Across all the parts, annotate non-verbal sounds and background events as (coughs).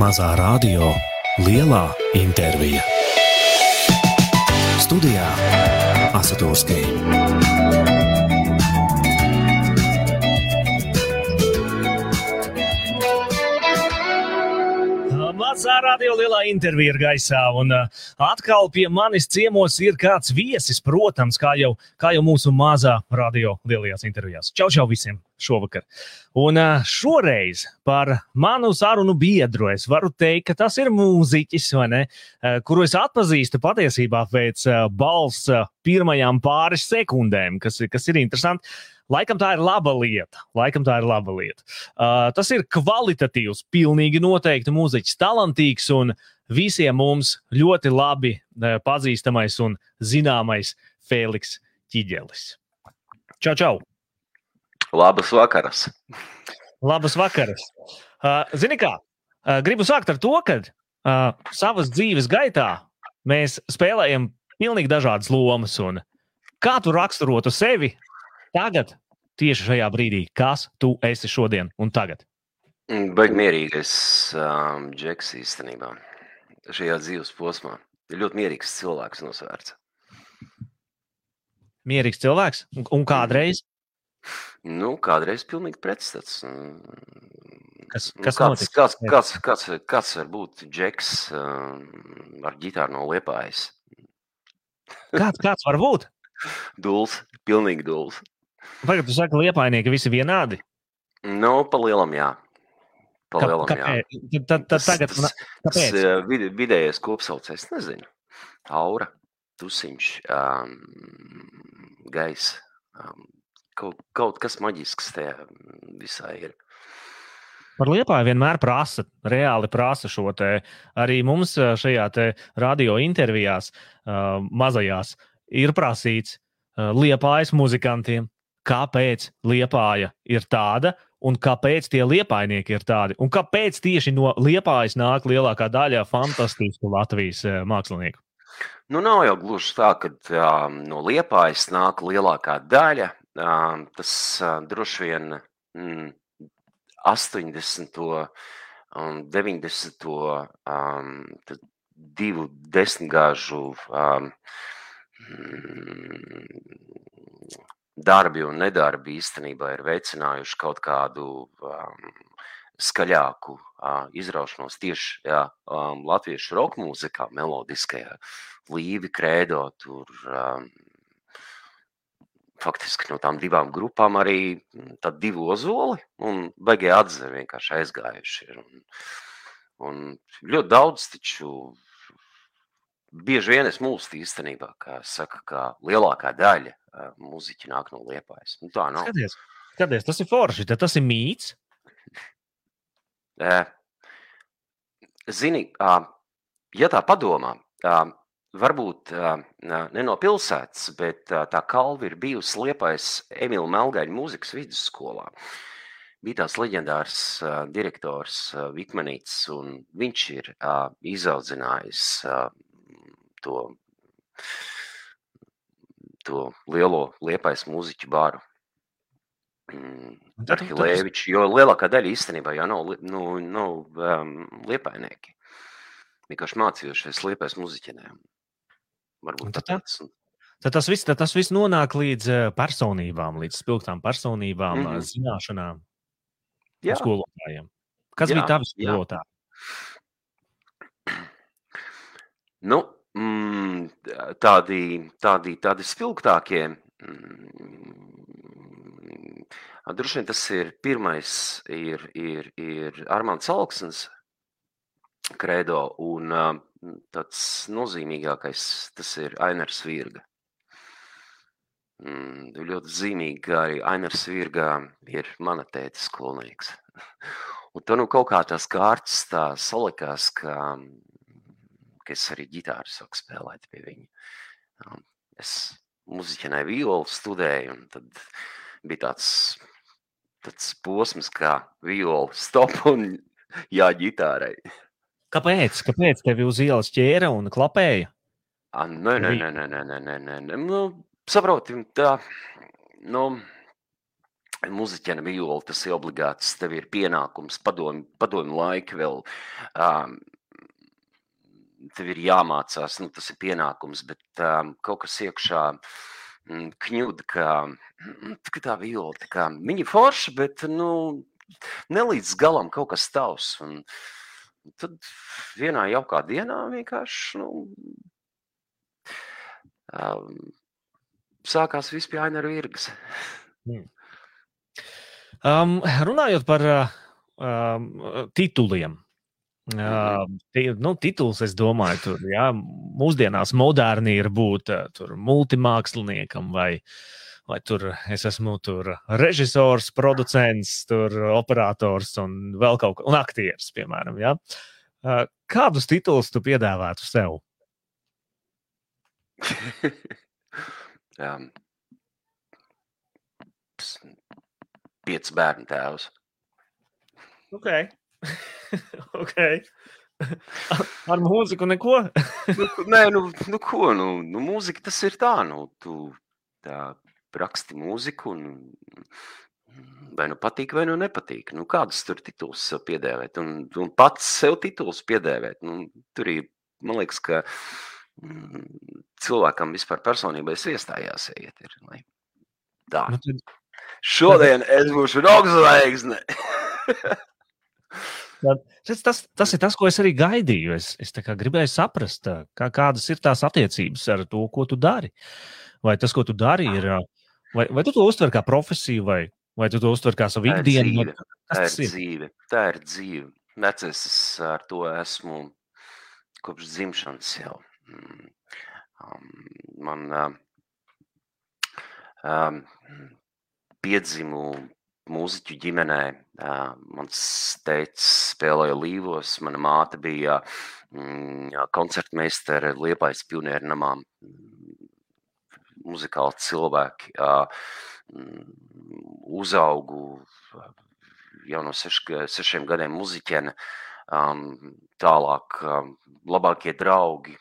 Mazā radio, lielā intervija. Studijā Asatūrskija. Mazā radio lielā intervija ir gaisā, un uh, atkal pie manis ciemos ir kāds viesis, protams, kā jau, kā jau mūsu mazā radio lielajās intervijās. Čau, čau visiem šovakar. Un šoreiz par manu sarunu biedru es varu teikt, ka tas ir mūziķis, ne, kuru es atpazīstu patiesībā pēc balss pirmajām pāris sekundēm, kas, kas ir interesanti. Laikam tā ir laba lieta. Laikam tā ir laba lieta. Uh, tas ir kvalitatīvs, pilnīgi noteikti mūziķis, talantīgs un visiem mums ļoti labi uh, pazīstamais un zināmais Fēniks Čiģelis. Čau, čau! Labas vakaras! Labas vakaras! Uh, Zini kā, uh, gribu sākt ar to, ka uh, savas dzīves gaitā mēs spēlējam pilnīgi dažādas lomas. Kā tu raksturotu sevi tagad, tieši šajā brīdī, kas tu esi šodien un tagad? Baigi mierīgais um, džeks īstenībā. Šajā dzīves posmā ir ļoti mierīgs cilvēks nosvērts. Mierīgs cilvēks un, un kādreiz? Nu, kādreiz pilnīgi pretstats. Kas, Nu, kas kāds, notiks? kāds, kāds, kāds, kāds var būt džeks um, ar ģitāru no liepājas? Kāds, (laughs) kāds var būt? Duls, pilnīgi duls. Tagad tu saki, liepainieki visi vienādi. Nu, pa lielam jā. Pa lielam jā. Kāpēc? Tad, tad, tad tagad, tas, tas, kāpēc? uh, vid, vidējais kopsaucējs, nezinu. Aura, tusiņš, um, gaisa. Um, kaut, kaut kas maģisks tajā visā ir. Par liepāju vienmēr prasa, reāli prasa šo te. Arī mums ā, šajā te radio intervijās, uh, mazajās, ir prasīts uh, liepājas muzikantiem, kāpēc liepāja ir tāda. Un kāpēc tie liepainieki ir tādi? Un kāpēc tieši no liepājas nāk lielākā daļa fantastisku Latvijas ā, mākslinieku? Nu, nav jau gluži tā, ka um, no liepājas nāk lielākā daļa. Tas droši vien mm, 80. un 90. Um, divu desmitgāžu um, darbi un nedarbi īstenībā ir veicinājuši kaut kādu um, skaļāku uh, izraušanos tieši jā, um, latviešu roka mūzikā, melodiskajā, līvi, krēdo. Tur, um, faktiski no tām divām grupām arī mm, divi ozoli un beigie atzari vienkārši aizgājuši. Ir. Un, un ļoti daudz taču bieži vien es mūlstu īstenībā, kā saka, ka lielākā daļa uh, muziķi nāk no liepājas. Nu, tā nav. Skaties, skaties, tas ir forši, tas ir mīts. Ē, Zini, ja tā padomā, varbūt ne no pilsētas, bet tā kalva ir bijusi Liepais Emīļa Melgaļa mūzikas vidusskolā. Bija tās leģendārs direktors Vikmanīts, un viņš ir izaudzinājis to, to lielo Liepais mūziķu baru. Mm, Arhilēvičs, jo lielākā daļa īstenībā jau nav, nu, nav um, liepainieki. Vienkārši mācījušies liepais muziķinēm. Varbūt tad tā- tāpēc. Tad tas viss, tad tas viss nonāk līdz eh, personībām, līdz spilgtām personībām, mm. -hmm. zināšanām, Jā, skolotājiem. Kas Jā, bija tavs jā. skolotāji? nu, mm, tādi, tādi, tādi spilgtākie. Mm, droši vien tas ir pirmais, ir, ir, ir Armāns Alksnis, Kredo, un uh, tāds nozīmīgākais tas ir Ainars Virga. Mm, ļoti zīmīgi, ka arī Ainars Virga ir mana tēta skolnieks. (laughs) Un to nu kaut kā tās kārtas tā salikās, ka, ka es arī ģitāru sāku spēlēt pie viņa. Um, Es muziķinēju violu, studēju, un tad bija tāds, tāds posms, kā viola stop un (laughs) jā, ģitārai. Kāpēc? Kāpēc tevi uz ielas ķēra un klapēja? Ah, Nē, nē, nē, nē, nē, nē, nē, nē. Nu, saproti, tā, nu, muzeķena viola, tas ir obligāts, tev ir pienākums, padomu, padomu laika vēl. Um, tev ir jāmācās, nu, tas ir pienākums, bet um, kaut kas iekšā mm, kņūda, ka, mm, ka tā viola, tā kā, viņa forša, bet, nu, ne līdz galam kaut kas tavs. Un, tad vienā jaukā dienā vienkārši, nu, um, sākās viss pie Aina Virgas. Hmm. Um, runājot par uh, um, tituliem. Uh, nu, tituls, es domāju, tur jā, mūsdienās moderni ir būt uh, multimāksliniekam vai, vai tur es esmu tur režisors, producents, tur operators un vēl kaut kas, un aktieris, piemēram. Uh, kādus titulus tu piedāvātu sev? (laughs) um, piecu bērnu tēvs. Ok. (laughs) okay. Ar mūziku neko? nu, nē, nu, nu ko, nu, nu mūzika tas ir tā, nu, tu tā raksti mūziku un vai nu patīk, vai nu nepatīk. Nu, kādus tur titulus sev piedēvēt un, un pats sev titulus piedēvēt. Nu, tur ir, man liekas, ka mm, cilvēkam vispār personībai iestājās iet ir, lai tā. Nu, tad, Šodien es būšu rokzvaigzne. (laughs) tas, tas, tas ir tas, ko es arī gaidīju. Es, es gribēju saprast, kā, kādas ir tās attiecības ar to, ko tu dari. Vai tas, ko tu dari, ir. Vai, vai tu to uztver kā profesiju, vai, vai tu to uztver kā savu ikdienu? Tā ir dzīve. Tā ir dzīve. Necis es ar to esmu kopš dzimšanas jau. Mm, man um, piedzimu mūziķu ģimenē. Mans teicis spēlēja līvos, mana māte bija mm, koncertmeistere Liepais pionieru namā. Muzikāli cilvēki. Mm, uzaugu jau no seš, sešiem gadiem muziķene. Tālāk labākie draugi,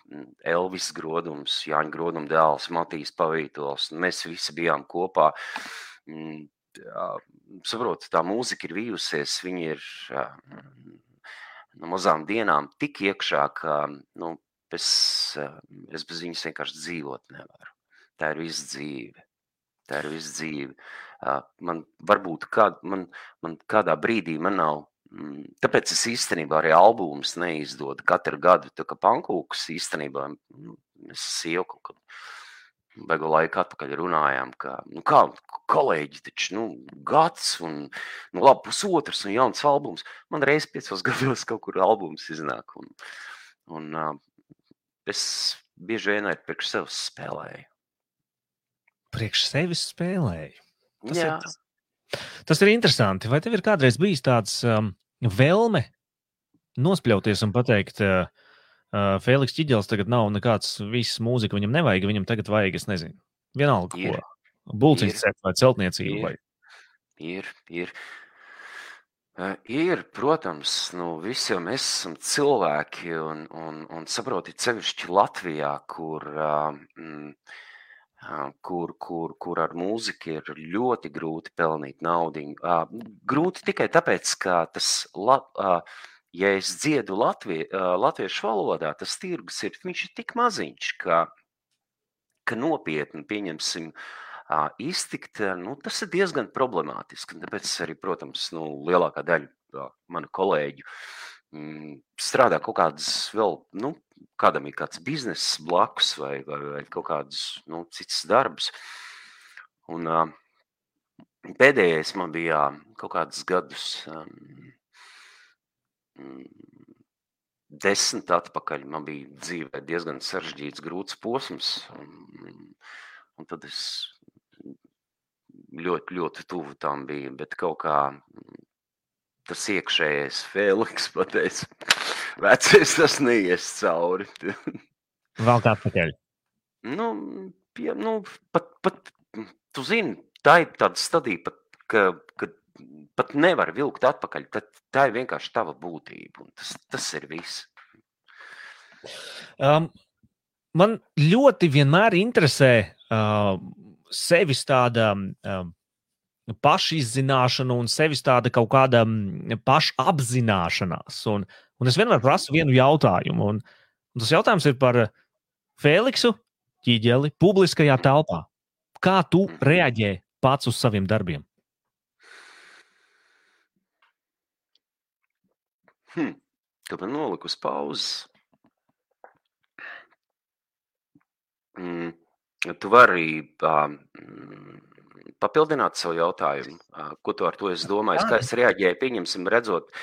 Elvis Grodums, Jāņa Groduma dēls, Matīs Pavītols. Mēs visi bijām kopā. Mm, saprotu, tā mūzika ir vījusies, viņi ir no mazām dienām tik iekšā, ka nu, es, es bez viņas vienkārši dzīvot nevaru. Tā ir visa dzīve. Tā ir visa dzīve. Man varbūt kād, man, man kādā brīdī man nav mm, Tāpēc es īstenībā arī albumus neizdodu katru gadu. Tā kā pankūks īstenībā nu, es esmu kaut kad beigu laiku atpakaļ runājām, ka, nu, kā kolēģi, taču, nu, gads un, nu, labi, pusotrs un jauns albums. Man reiz piecos (laughs) gados kaut kur albums iznāk, un, un es bieži vien arī priekš sevis spēlēju. Priekš sevis spēlēju? Tas Jā. Ir, tas ir interesanti. Vai tev ir kādreiz bijis tāds um, vēlme nospļauties un pateikt, uh, Uh, Feliks Čigels tagad nav nekāds viss mūzika, viņam nevajag, viņam tagad vajag, es nezinu, vienalga, ir. ko. Bulciņš vai celtniecība. Ir, vai... ir, ir. Uh, ir, protams, nu, visi mēs esam cilvēki un, un, un saprotiet, sevišķi Latvijā, kur, uh, mm, kur, kur, kur ar mūziku ir ļoti grūti pelnīt naudu. Uh, grūti tikai tāpēc, ka tas. Uh, ja es dziedu Latvie, latviešu valodā, tas tirgus ir, ir tik maziņš, ka, ka nopietni pieņemsim, iztikt, nu, tas ir diezgan problemātiski. Tāpēc arī, protams, nu, lielākā daļa manu kolēģu mm, strādā kaut kādas vēl, nu, kādam ir kāds bizness blakus vai, vai, vai kaut kādas nu, citas darbs. Un, pēdējais man bija kaut kādus gadus. Um, desmit atpakaļ man bija dzīvē diezgan sarežģīts, grūts posms. Un, un tad es ļoti, ļoti tuvu tam biju. Bet kaut kā tas iekšējais Feliks (laughs) pateica, vecais tas neies cauri. (laughs) Vēl kā atpakaļ? Nu, pie, nu, pat, pat, tu zini, tā ir tāda stadija, pat, ka, kad pat nevar vilkt atpakaļ. Tad, tā ir vienkārši tava būtība. Tas, tas ir viss. Um, man ļoti vienmēr interesē uh, sevis tāda um, pašizzināšana un sevis tāda kaut kāda mm, pašapzināšanās. Un, un es vienmēr prasu vienu jautājumu, un, un tas jautājums ir par Feliksu ķīģeli publiskajā telpā. Kā tu reaģē pats uz saviem darbiem? Hmm. Tu man noliki uz pauzes. Mm. Tu vari uh, papildināt savu jautājumu, ko tu ar to esi domājis. Kā es reaģēju, pieņemsim, redzot,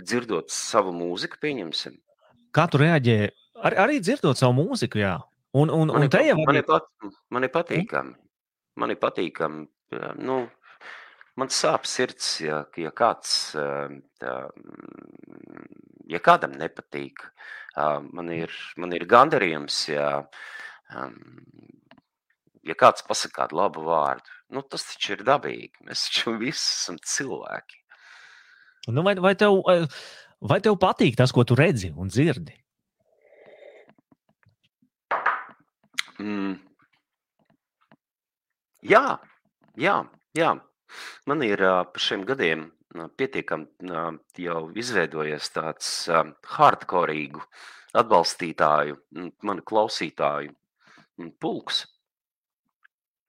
dzirdot savu mūziku, pieņemsim. Kā tu reaģēji? Ar, arī dzirdot savu mūziku, jā. Un, un, Man un te jau man pat, man ir patīkami. Man ir patīkami. Nu, man sāp sirds, ja, ja kāds, tā, mm, ja kādam nepatīk. Man ir, man ir gandarījums, ja, um, ja kāds pasakā kādu labu vārdu. Nu, tas taču ir dabīgi. Mēs taču (laughs) visi esam cilvēki. Nu, vai, vai, tev, eh, vai tev patīk tas, ko tu redzi un dzirdi? Mm. Jā, jā, jā. Man ir ā, pa šiem gadiem ā, pietiekami jau izveidojies tāds ā, hardkorīgu atbalstītāju, mm, manu klausītāju mm, pulks.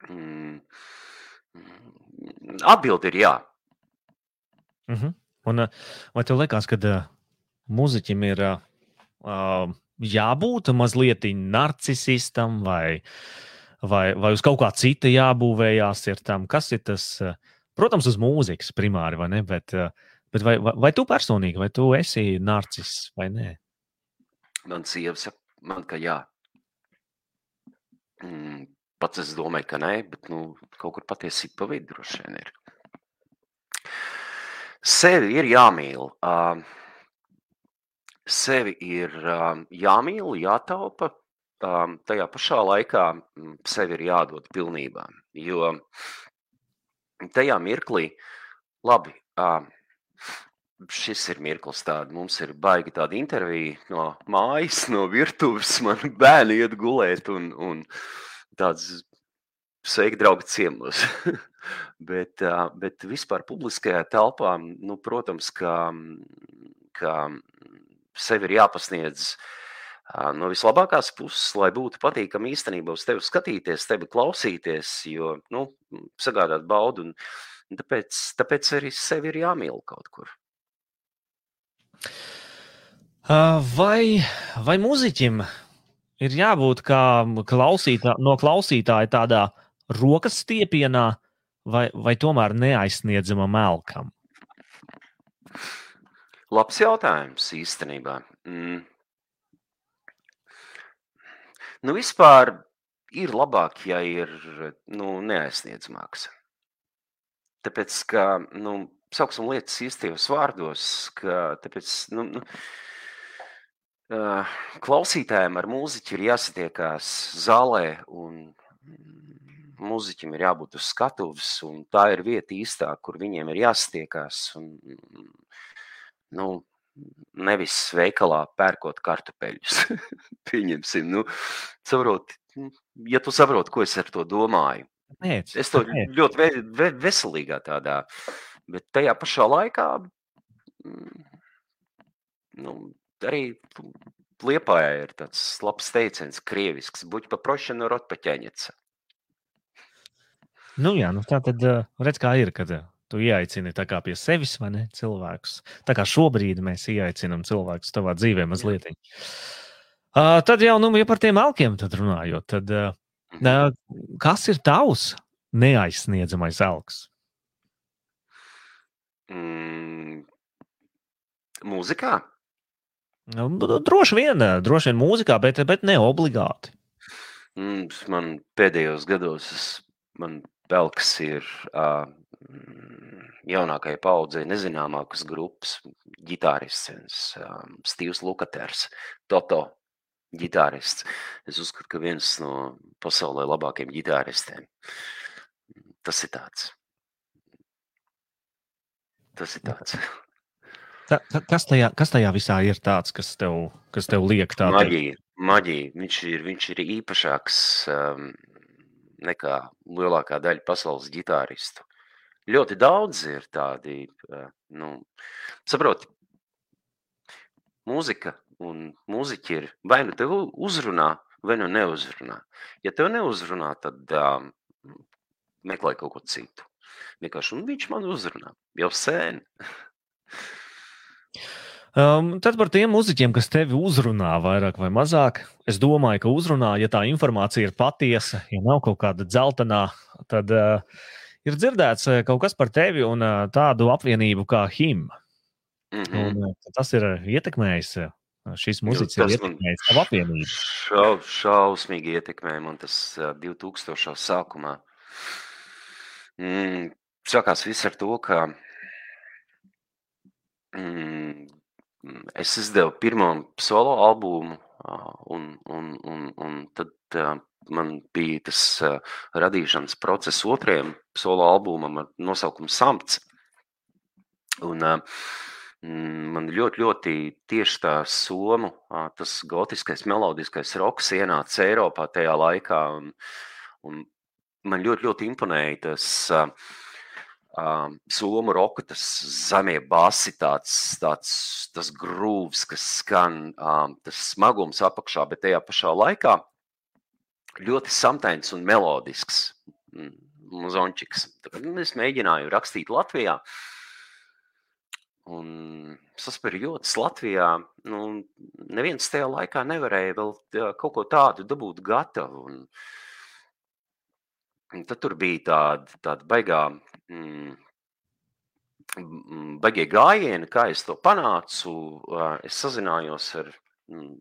Mm. Atbildi ir jā. Uh -huh. Un, eh, vai tev liekas, ka uh, muzeķim ir uh, jābūt mazliet narcisistam vai, vai, vai uz kaut kā cita jābūvējās ir tam? Kas ir tas? Protams, uz mūzikas primāri, vai ne? Bet, bet vai, vai, vai tu personīgi, vai tu esi narcis vai nē? Man sieva saka, man ka jā. Mm, Pats es domāju, ka nē, bet nu, kaut kur patiesība pa vidu droši vien ir. Sevi ir jāmīl. ā, Sevi ir ā, jāmīl, jātaupa. ā, Tajā pašā laikā sevi ir jādod pilnībā. Jo tajā mirklī, labi, ā, šis ir mirklis tāds. Mums ir baigi tāda intervija no mājas, no virtuves. Man bērni iet gulēt un, un tāds sveiki, draugi, ciemos. (laughs) bet, bet vispār publiskajā telpā, nu, protams, ka, ka sevi ir jāpasniedz no vislabākās puses, lai būtu patīkami īstenībā uz tevi skatīties, tevi klausīties, jo, nu, sagādāt baudu. Un, tāpēc, tāpēc arī sevi ir jāmīl kaut kur. Vai, vai mūziķim ir jābūt kā klausītā, no klausītāja tādā rokas stiepienā, vai, vai tomēr neaizsniedzamam elkam? Labs jautājums īstenībā. Mm. Nu, vispār ir labāk, ja ir nu, neaizsniedzamāks. Tāpēc, ka, nu, sauksim lietas īstajos vārdos, ka tāpēc, nu, nu, klausītājiem ar mūziķi ir jāsatiekās zālē un mm, mūziķim ir jābūt uz skatuves, un tā ir vieta īstā, kur viņiem ir jāsatiekās. Un, mm, nu, nevis veikalā pērkot kartupeļus. (laughs) Pieņemsim, nu, saprot, ja tu saproti, ko es ar to domāju. Nē, Es to ļoti ve ve veselīgā tādā, bet tajā pašā laikā mm, nu, arī Liepājā ir tāds labs teiciens, krievisks, buļķi paprošana rotpaķēņeca. Nu, jā, nu tā tad uh, redz, kā ir, kad uh, tu ieaicini tā kā pie sevis, vai ne, cilvēkus. Tā kā šobrīd mēs ieaicinām cilvēkus tavā dzīvē mazliet. Uh, tad jau, nu, ja par tiem alkiem tad runājot, tad uh, kas ir tavs neaizsniedzamais alks? Mm, mūzikā? Nu, droši vien, uh, droši vien mūzikā, bet, bet ne obligāti. Mm, man pēdējos gados man pelks ir uh, jaunākajai paudzei nezināmākas grupas ģitārists, um, Stīvs Lukaters, Toto ģitārists. Es uzskatu, ka viens no pasaulē labākajiem ģitāristiem. Tas ir tāds. Tas ir tāds. Ta, ta, kas, tajā, kas tajā visā ir tāds, kas tev, kas tev liek tādu Maģija, maģija. Viņš ir, viņš ir īpašāks um, nekā lielākā daļa pasaules ģitāristu. ļoti daudz ir tādi, uh, nu, saproti, mūzika un mūziķi ir vai nu tev uzrunā, vai nu neuzrunā. Ja tev neuzrunā, tad um, meklē kaut ko citu. Vienkārši, un viņš man uzrunā jau sen. (laughs) Um, tad par tiem muzeķiem, kas tevi uzrunā vairāk vai mazāk. Es domāju, ka uzrunā, ja tā informācija ir patiesa, ja nav kaut kāda dzeltenā, tad uh, ir dzirdēts uh, kaut kas par tevi un uh, tādu apvienību kā HIM. Mm -hmm. un, uh, tas ir ietekmējis. Uh, šis mūziķis ir ietekmējis savu apvienību. Šau, šausmīgi ietekmēja man tas uh, 2000. sākumā. Mm, sākās viss ar to, ka mm, es izdevu pirmo solo albumu, un, un, un, un tad man bija tas radīšanas process otrajam solo albumam ar nosaukumu Samts. Un, man ļoti, ļoti tieši tā somu, tas gotiskais, melodiskais roks ienāca Eiropā tajā laikā. Un, un man ļoti, ļoti imponēja tas uh, um, somu roka, tas zemie basi, tāds, tāds tas grūvs, kas skan, um, tas smagums apakšā, bet tajā pašā laikā ļoti samtains un melodisks mm, muzončiks. Es mēģināju rakstīt Latvijā. Un saspērjots Latvijā, nu, neviens tajā laikā nevarēja vēl kaut ko tādu dabūt gatavu. Un, un tad tur bija tāda, tāda baigā mm, baigie gājieni, kā es to panācu. Es sazinājos ar mm,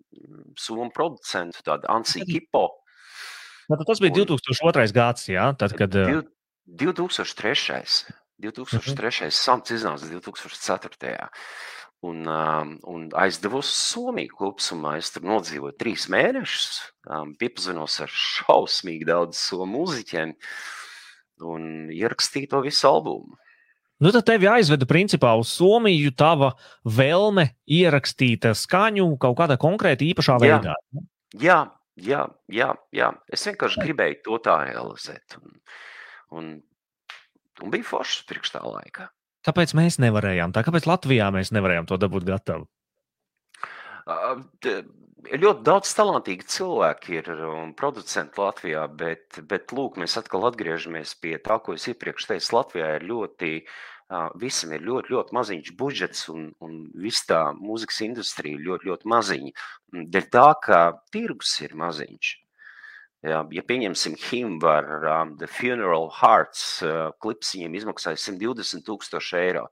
somu producentu, tādu Ansiju Kipo. Nu, tas bija 2002. gads, jā, tad, kad. 2003. 2003. samts iznāca 2004. Un, um, un aizdevos uz Somiju kopumā. Es tur nodzīvoju trīs mēnešus, um, piepazinos ar šausmīgi daudz somu mūziķiem. Uh, un ierakstīja to visu albumu. Nu, tad tevi aizveda principā uz Somiju tava vēlme ierakstīt skaņu kaut kādā konkrēti īpašā veidā. Jā, jā, jā, jā. Es vienkārši gribēju to tā realizēt. Un, un, un bija foršs priekš tā laika. Kāpēc mēs nevarējām? Tā kāpēc Latvijā mēs nevarējām to dabūt gatavu? Uh, ļoti daudz talantīgu cilvēku ir un producenti Latvijā, bet, bet lūk, mēs atkal atgriežamies pie tā, ko es iepriekš teicu. Latvijā ir ļoti, visam ir ļoti, ļoti maziņš budžets un, un viss tā mūzikas industrija ļoti, ļoti maziņa. Dēļ tā, ka tirgus ir maziņš. Ja, ja pieņemsim himnu ar um, The Funeral Hearts, uh, klips viņiem izmaksāja 120 tūkstoši eiro.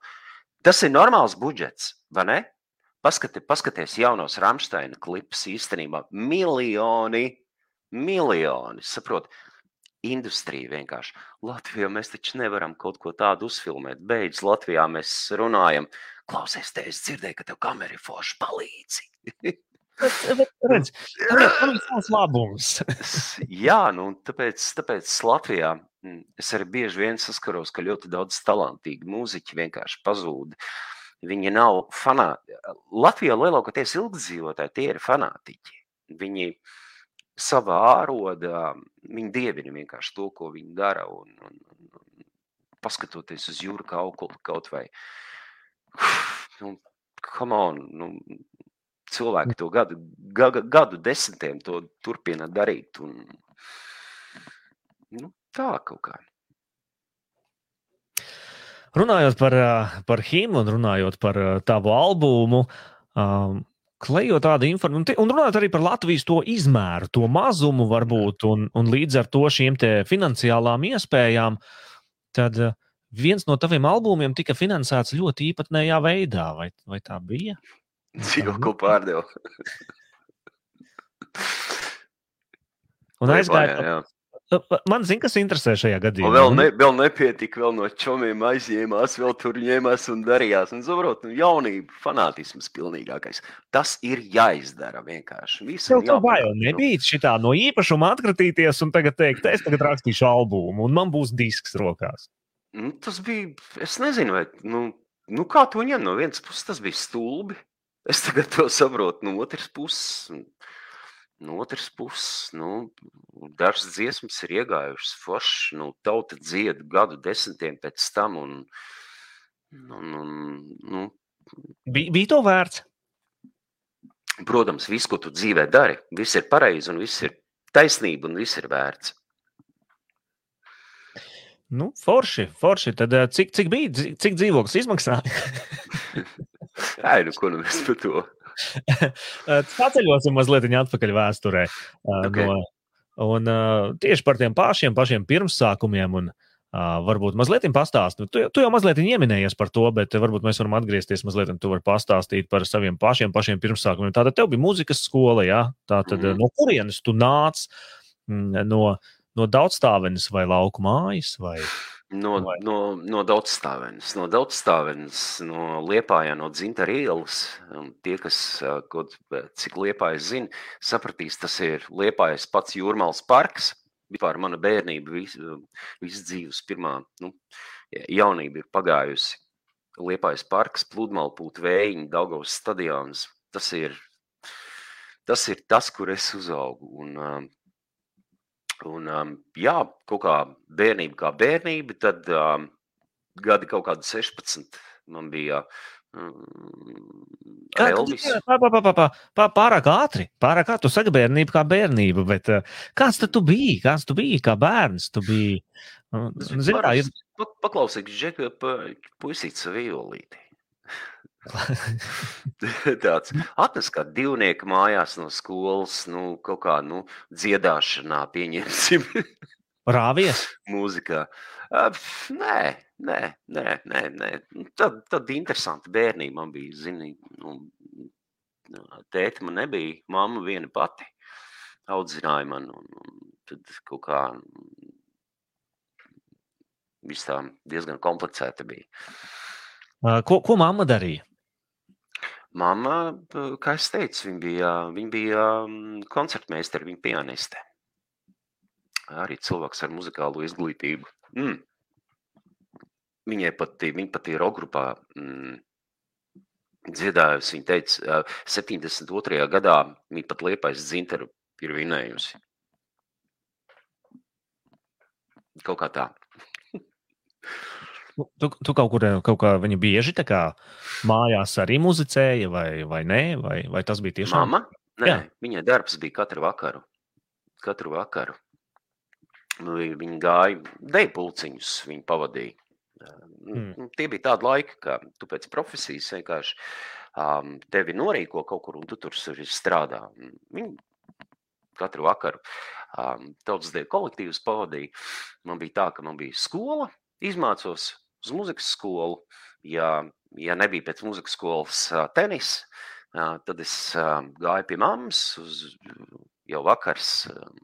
Tas ir normāls budžets, vai ne? Paskati, paskaties jaunos Rāmsteina klipus īstenībā miljoni, miljoni, saprot, industrija vienkārši. Latvijā mēs taču nevaram kaut ko tādu uzfilmēt. Beidz, Latvijā mēs runājam, klausies, te es dzirdēju, ka tev kamera ir forši palīdzi. Redz, tas ir labums. Jā, nu, tāpēc, tāpēc Latvijā mm, es arī bieži vien saskaros, ka ļoti daudz talantīgi mūziķi vienkārši pazūd. Uh, Viņi nav fanāti. Latvijā lielākoties ilgdzīvotāji tie ir fanātiķi. Viņi savā ārodā, viņi dievina vienkārši to, ko viņi dara. Un, un, un paskatoties uz jūru kā auguli kaut vai. Nu, come on, nu, cilvēki to gadu, gadu, gadu desmitiem to turpina darīt. Un, nu, tā kaut kā. Runājot par, par himnu un runājot par tavu albumu, um, klejot tādu informāciju, un runājot arī par Latvijas to izmēru, to mazumu varbūt, un, un līdz ar to šīm finansiālām iespējām, tad viens no taviem albumiem tika finansēts ļoti īpatnējā veidā. Vai, vai tā bija? Dzīvo, ko pārdevu. un aizgāja, Man zina, kas interesē šajā gadījumā. Un vēl, ne, vēl nepietika, vēl no čomiem aizņēmās, vēl tur ņēmās un darījās. Un, saprot, nu, jaunība, fanātisms pilnīgākais. Tas ir jāizdara vienkārši. Visam jau tā jau nebija šitā no īpašuma atkritīties un tagad teikt, es tagad rakstīšu albumu un man būs disks rokās. Nu, tas bija, es nezinu, vai, nu, nu kā to ņem no vienas puses, tas bija stulbi. Es tagad to saprotu no otras puses. No otras puses, nu, dažas dziesmas ir iegājušas forši, nu, tauta dzied gadu desmitiem pēc tam, un, un, un nu, Bija, bija to vērts. protams, viss, ko tu dzīvē dari, viss ir pareizi, un viss ir taisnība, un viss ir vērts. Nu, forši, forši. Tad eh, cik, cik bija, cik dzīvoklis izmaksāja? (laughs) Ai, nu, ko nu mēs par to? (laughs) Atceļosim mazliet atpakaļ vēsturē. eh, Ok. No, un tieši par tiem pašiem, pašiem pirmsākumiem. Un, uh, varbūt mazliet pastāstīt. Tu, tu jau mazliet pieminējies par to, bet varbūt mēs varam atgriezties mazliet, un tu vari pastāstīt par saviem pašiem, pašiem pirmsākumiem. Tātad tev bija muzikas skola, jā? Tātad mm. -hmm. no kurienes tu nāc? Mm, No, no daudzstāvenes vai lauku mājas? Vai... No, Vai- no, no daudzstāvenes, no daudzstāvenes, no Liepājā, no Dzintara ielas. Tie, kas kaut cik Liepājas zina, sapratīs, tas ir Liepājas pats Jūrmāls parks. Vispār mana bērnība, visu, visu dzīves pirmā nu, jaunība ir pagājusi. Liepājas parks, pludmalpūt vējiņi, Daugavas stadions. Tas ir tas, ir tas kur es uzaugu. Un, Un, um, jā, kaut kā bērnība, kā bērnība, tad um, gadi kaut kādi 16. Man bija um, Kā, Elvis. pā, pā, pā, pā, pā, pā, pārāk ātri, pārāk ātri. Tu saki, bērnība kā bērnība, bet uh, kāds tad tu biji? Kāds tu biji kā bērns? Tu biji. bija kā ir. Paklausīgs, Džeka, pa, puisīts violīti. (laughs) Tāds atnes kā divnieka mājās no skolas, nu, kaut kā, nu, dziedāšanā, pieņemsim, (laughs) Rāvies. mūzikā. Uh, Nē, nē, nē, nē, nē. Tad, tad interesanti bērnība man bija, zini, nu, tēta man nebija, mamma viena pati audzināja man, un, un tad kaut kā viss tā diezgan komplicēta bija. Ko, ko mamma darīja? Mamma, p- kā es teicu, viņa bija, viņa bija koncertmeistara, viņa pianiste. Arī cilvēks ar muzikālo izglītību. Mm. Viņai pat, viņa pat ir rokgrupā mm, dziedājusi. Viņa teica, ā, 72. gadā viņa pat liepais dzintaru ir vinējusi. Kaut kā tā. Tu, tu, tu kaut kur kaut kā viņa bieži tā kā mājās arī muzicēja, vai, vai nē, vai, vai tas bija tiešām? Māma? Nē, Jā. viņai darbs bija katru vakaru. Katru vakaru. Nu, vi- Viņa gāja deju pulciņus, viņa pavadīja. Mm. Tie bija tādi laiki, ka tu pēc profesijas vienkārši um, tevi norīko kaut kur, un tu tur strādā. Viņa katru vakaru um, tautas deju kolektīvus pavadīja. Man bija tā, ka man bija skola, izmācos uz muzikas skolu. Ja, ja nebija pēc muzikas skolas tenis, tad es gāju pie mammas uz jau vakars um,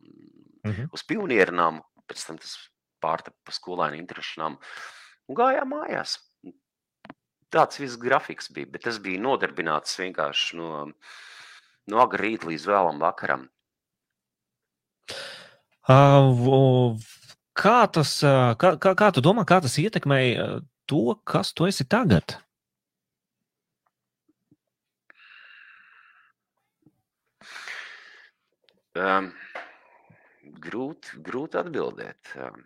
Mhm. uz pionieru namu, pēc tam tas pārtapa pa skolēnu interešu namu un gājām mājās. Tāds viss grafiks bija, bet tas bija nodarbināts vienkārši no, no agrā rīta līdz vēlam vakaram. Uh, kā, tas, kā, kā, kā tu domā, kā tas ietekmēja to, kas tu esi tagad? Um, grūti, grūti atbildēt. Um,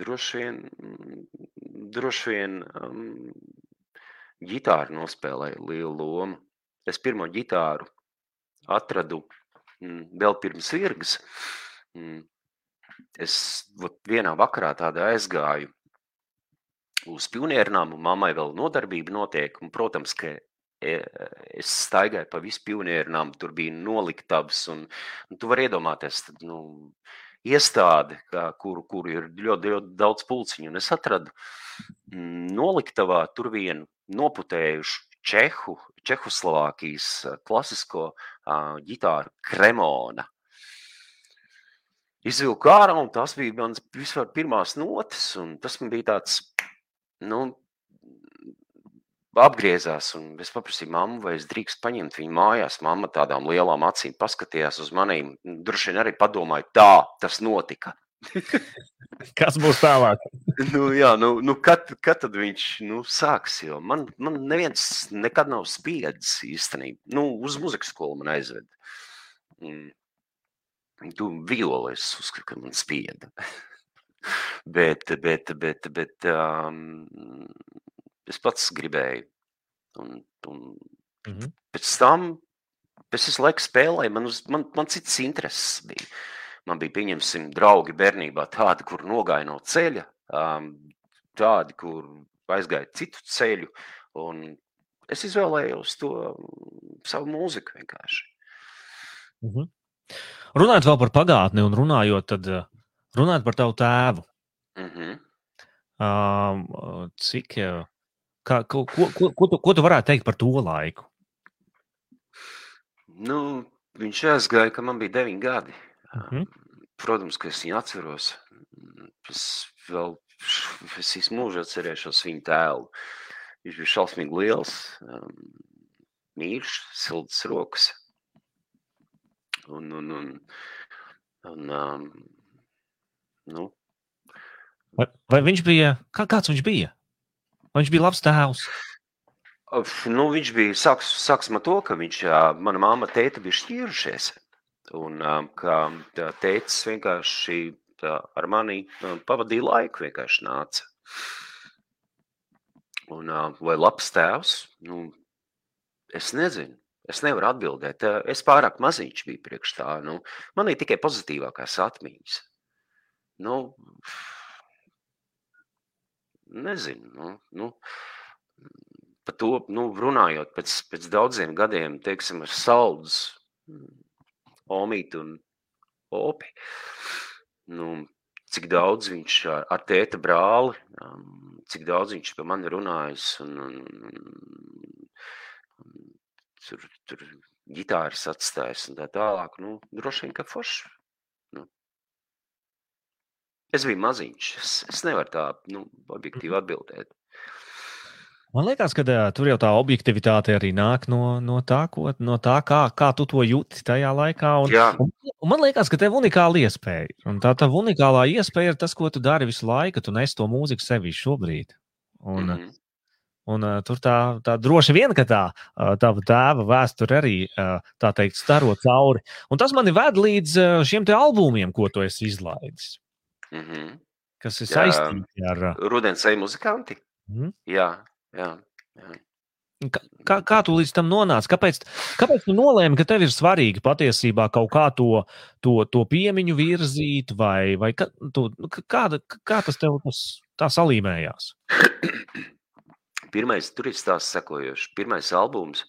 droši vien, droši vien um, ģitāra nospēlēja lielu lomu. Es pirmo ģitāru atradu mm, vēl pirms virgas. Mm, es vienā vakarā tādā aizgāju uz pioniernām, un mammai vēl nodarbība notiek. Un, protams, ka e, es staigāju pa visu pioniernām, tur bija noliktavas, un, un tu vari iedomāties, tad, nu, iestādi, kā, kuru, kuru ir ļoti, ļoti daudz pulciņu. Un es atradu mm, noliktavā tur vienu noputējušu Čehu, Čehoslovākijas klasisko uh, ģitāru Kremona. Izvilku ārā, un tas bija mans vispār pirmās notis, un tas man bija tāds, nu, apgriezās, un es paprasīju mammu, vai es drīkst paņemt viņu mājās. Mamma tādām lielām acīm paskatījās uz manīm. Droši vien arī padomāja, tā tas notika. (laughs) Kas būs tālāk? (laughs) nu, jā, nu, nu kad, kad tad viņš nu, sāks? Jo man, man neviens nekad nav spiedis īstenībā. Nu, uz muzikas skolu man aizved. Mm. Tu violi es uzskatu, ka man spieda. bet, bet, bet, bet um, es pats gribēju. Un, un mm -hmm. pēc tam, pēc es laiku spēlēju, man, uz, man, man cits intereses bija. Man bija, pieņemsim, draugi bērnībā tādi, kur nogāja no ceļa, um, tādi, kur aizgāja citu ceļu, un es izvēlējos to savu mūziku vienkārši. Mm -hmm. Runājot vēl par pagātni un runājot, tad runājot par tavu tēvu. Mm -hmm. um, cik, kā, ko, ko, ko, ko, tu, ko tu varētu teikt par to laiku? Nu, viņš aizgāja, kad man bija deviņi gadi. Mm -hmm. Protams, ka es viņu atceros. Es vēl es visu mūžu atcerēšos viņa tēlu. Viņš bija šausmīgi liels, um, mīļš, siltas rokas. Un, un, un, un, um, nu. vai, vai viņš bija, kā, kāds viņš bija? Vai viņš bija labs tēvs? Nu, viņš bija sāks, sāks ar to, ka viņš, mana māma tēta bija šķīrušies. Un um, ka tētis vienkārši tā, ar mani pavadīja laiku, vienkārši nāca. Un, vai labs tēvs? Nu, es nezinu. Es nevaru atbildēt. Es pārāk maziņš biju priekš tā. Nu, man ir tikai pozitīvākās atmiņas. Nu, nezinu. Nu, nu, par to nu, runājot pēc, pēc daudziem gadiem, teiksim, ar saldus, omītu un opi. Nu, cik daudz viņš ar, ar tēta brāli, cik daudz viņš par mani runājis un, un, un tur, tur ģitāras atstājis un tā tālāk. Nu, droši vien, ka forši. Nu. Es biju maziņš. Es, es nevaru tā nu, objektīvi mhm. atbildēt. Man liekas, ka tur jau tā objektivitāte arī nāk no, no tā, ko, no tā kā, kā tu to jūti tajā laikā. Un, un, un man liekas, ka tev ir unikāla iespēja. Un tā tā unikālā iespēja ir tas, ko tu dari visu laiku. Tu nes to mūziku sevī šobrīd. Un, mm -hmm. Un, uh, tur tā, tā droši vien, ka tā uh, tava tēva vēsture arī uh, tā teikt staro cauri. Un tas mani ved līdz uh, šiem te albumiem, ko tu esi izlaidis. Mm -hmm. Kas ir saistīti ar uh, Rudens vai muzikanti? Mm -hmm. Jā, jā. jā. Kā, kā tu līdz tam nonāci? Kāpēc, kāpēc tu nolēmi, ka tev ir svarīgi patiesībā kaut kā to, to, to piemiņu virzīt, vai, vai kā, tu, kā, kā tas tev tas, tā salīmējās? (coughs) Pirmais, tur ir stāsts sekojošs. Pirmais albums.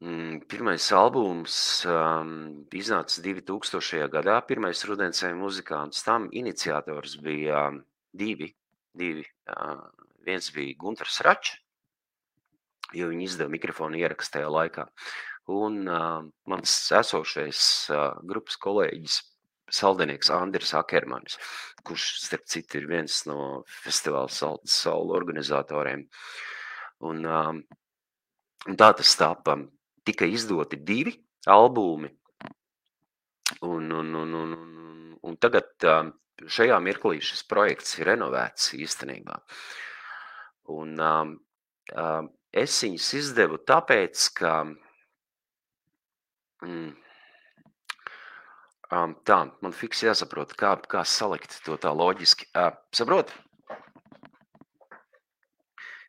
Mm, pirmais albums um, iznāca 2000. gadā. Pirmais rudensēja muzikants. Tam iniciators bija um, divi. divi. Uh, viens bija Gunters Račs, jo viņi izdeva mikrofonu ierakstu tajā laikā. Un uh, mans esošais uh, grupas kolēģis saldinieks Andris Akermanis, kurš, starp citu, ir viens no festivāla Saltas Saula organizatoriem. Un, um, un tā tas tapa. Tika izdoti divi albumi. Un, un, un, un, un, un tagad um, šajā mirklī šis projekts ir renovēts īstenībā. Un um, um, es viņus izdevu tāpēc, ka mm, Um, tā, man fiks jāsaprot, kā, kā salikt to tā loģiski. Uh, saprot?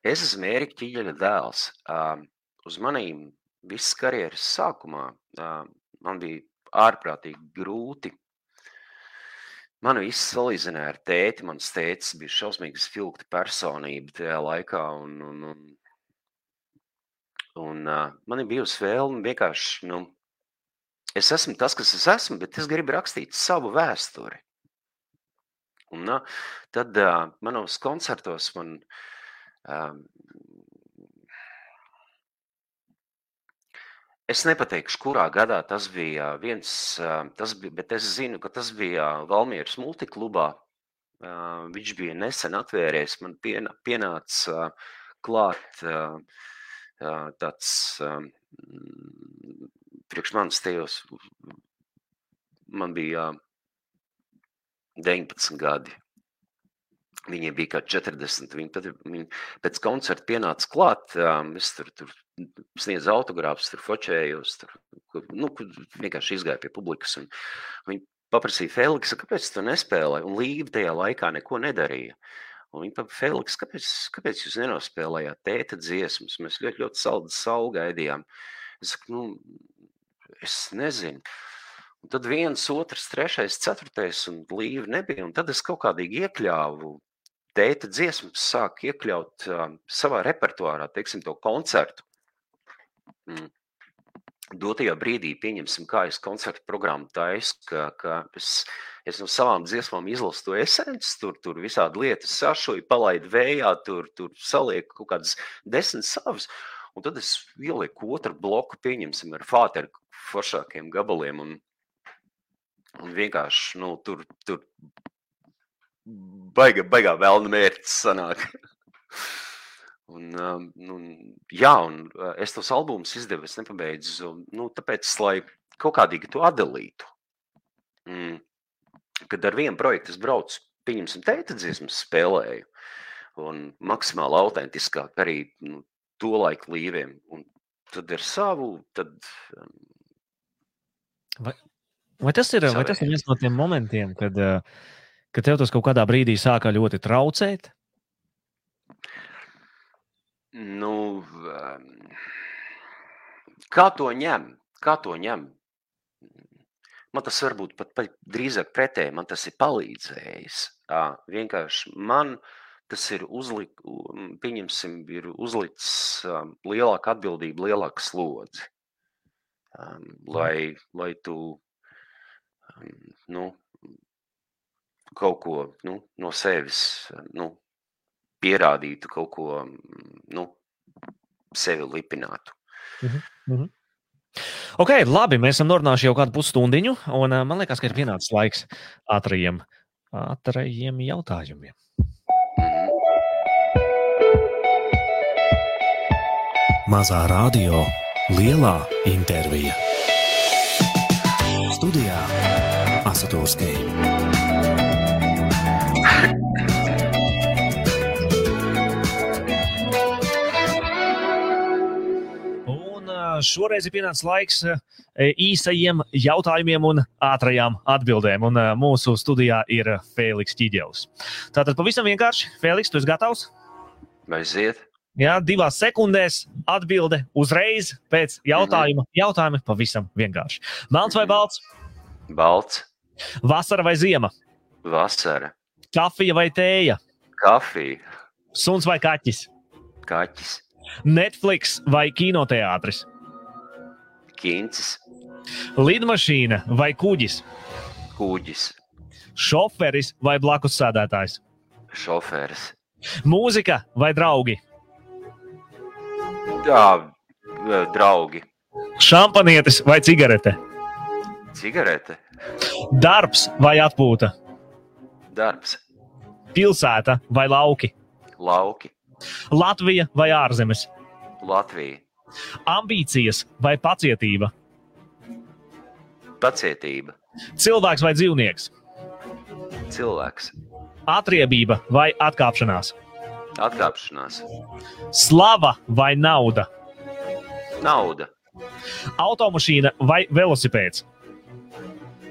Es esmu Ērika Ķiģeļa dēls. Uh, uz manīm visas karjeras sākumā uh, man bija ārprātīgi grūti. Man viss salīdzināja ar tēti. Mans tētis bija šausmīgi spilgta personība tajā laikā. Un, un, un, un uh, man ir bijusi vēlme vienkārši nu, es esmu tas, kas es esmu, bet es gribu rakstīt savu vēsturi. Un, na, tad uh, manos koncertos man um, Es nepateikšu, kurā gadā tas bija viens, tas bija, bet es zinu, ka tas bija Valmieras multiklubā. Viņš bija nesen atvēries, man pienāca klāt tāds priekš manis tajos man bija 19 gadi. Viņiem bija kādi 40. Viņi tad, viņi pēc koncerta pienāca klāt. Es tur, tur sniedzu autogrāfus, tur fočējos, tur nu, vienkārši izgāju pie publikas. Viņi paprasīja Feliksa, kāpēc tu nespēlēji? Un Līva tajā laikā neko nedarīja. Un viņi teica, Feliks, kāpēc, kāpēc jūs nenospēlējāt tēta dziesmas? Mēs ļoti, ļoti saldu saulu gaidījām. Es saku, nu, es nezinu. Un tad viens, otrs, trešais, ceturtais, un līnija nebija. Un tad es kaut kādīgi iekļāvu tēta dziesmas, sāku iekļaut um, savā repertuārā, teiksim, to koncertu. Mm. Dotajā brīdī, pieņemsim, kā es koncertu programmu taisu, ka, ka es, es no savām dziesmām izlasu to esenci, tur, tur visādi lietas sašoju, palaidu vējā, tur, tur salieku kaut kādas desmit savas. Un tad es ielieku otru bloku, pieņemsim, ar fāteru foršākiem gabaliem. Un, un vienkārši nu, tur, tur baiga, baigā vēlna mērķis sanāk. (laughs) un, um, nu, jā, un uh, es tos albumus izdevu, es nepabeidzu, nu, tāpēc, lai kaut kādīgi to atdalītu. Mm. Kad ar vienu projektu es braucu, pieņemsim, tēta dziesmas spēlēju, un maksimāli autentiskāk arī nu, to laiku līviem, un tad ar savu, tad um, Vai, vai, tas ir, vai tas ir viens no tiem momentiem, kad, eh, kad tev tas kaut kādā brīdī sāka ļoti traucēt? Nu, ehm, kā to ņem? Kā to ņem? Man tas varbūt pat, pat drīzāk pretēji, man tas ir palīdzējis. Vienkārši man tas ir uzlik, pieņemsim, ir uzlicis lielāka atbildība, lielāka slodzi um, lai, lai tu um, nu, kaut ko nu, no sevis nu, pierādītu, kaut ko nu, sevi lipinātu. Mhm. Mhm. Ok, labi. Mēs esam norunājuši jau kādu pusstundiņu, un man liekas, ka ir pienācis laiks ātrajiem, ātrajiem jautājumiem. Mhm. Mazā radio Lielā intervija. Studijā Asatūrskī. Šoreiz ir pienācis laiks īsajiem jautājumiem un ātrajām atbildēm. Un mūsu studijā ir Fēniks Čiģevs. Tātad pavisam vienkārši, Fēniks, tu esi gatavs? Vai ziet? Jā, divās sekundēs atbilde uzreiz pēc jautājuma. Mm -hmm. Jautājumi pavisam vienkārši. Melns vai balts? Balts. Vasara vai ziema? Vasara. Kafija vai tēja? Kafija. Suns vai kaķis? Kaķis. Netflix vai kinoteātris? Kīncis. Lidmašīna vai kuģis? Kuģis. Šoferis vai blakus sēdētājs? Šoferis. Mūzika vai draugi? Jā, draugi. Šampanietis vai cigarete? Cigarete. Darbs vai atpūta? Darbs. Pilsēta vai lauki? Lauki. Latvija vai ārzemes? Latvija. Ambīcijas vai pacietība? Pacietība. Cilvēks vai dzīvnieks? Cilvēks. Atriebība vai atkāpšanās? Atkāpšanās. Slava vai nauda? Nauda. Automašīna vai velosipēds?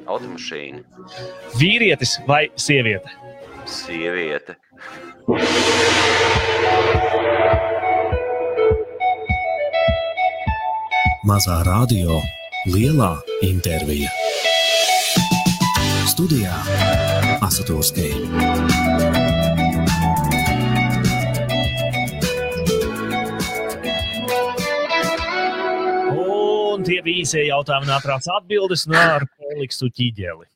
Automašīna. Vīrietis vai sieviete? Sieviete. Mazā radio, lielā intervija. Studijā Asatūrskī. Un tie bija īsie jautājumi ātrās atbildes no Feliksu ķīģeli.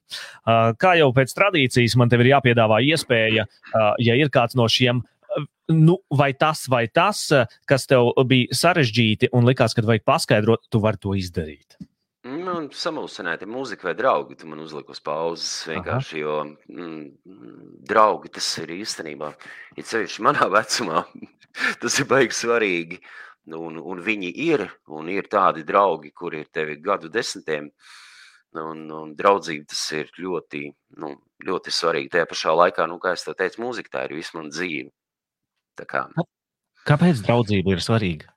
Uh, kā jau pēc tradīcijas, man te ir jāpiedāvā iespēja, uh, ja ir kāds no šiem nu, vai tas, vai tas, kas tev bija sarežģīti un likās, ka vajag paskaidrot, tu vari to izdarīt. Nu, samulsināti mūzika vai draugi. Tu man uzliki uz pauzes vienkārši, Aha. jo mm, draugi tas ir īstenībā, ir ceļš manā vecumā. (laughs) tas ir baigi svarīgi. Un, un viņi ir, un ir tādi draugi, kuri ir tevi gadu desmitiem Un, un draudzība tas ir ļoti, nu, ļoti svarīgi. Tajā pašā laikā, nu, kā jau teicu, mūzika tā ir visu man dzīve. Tā kā, Kāpēc draudzība ir svarīga?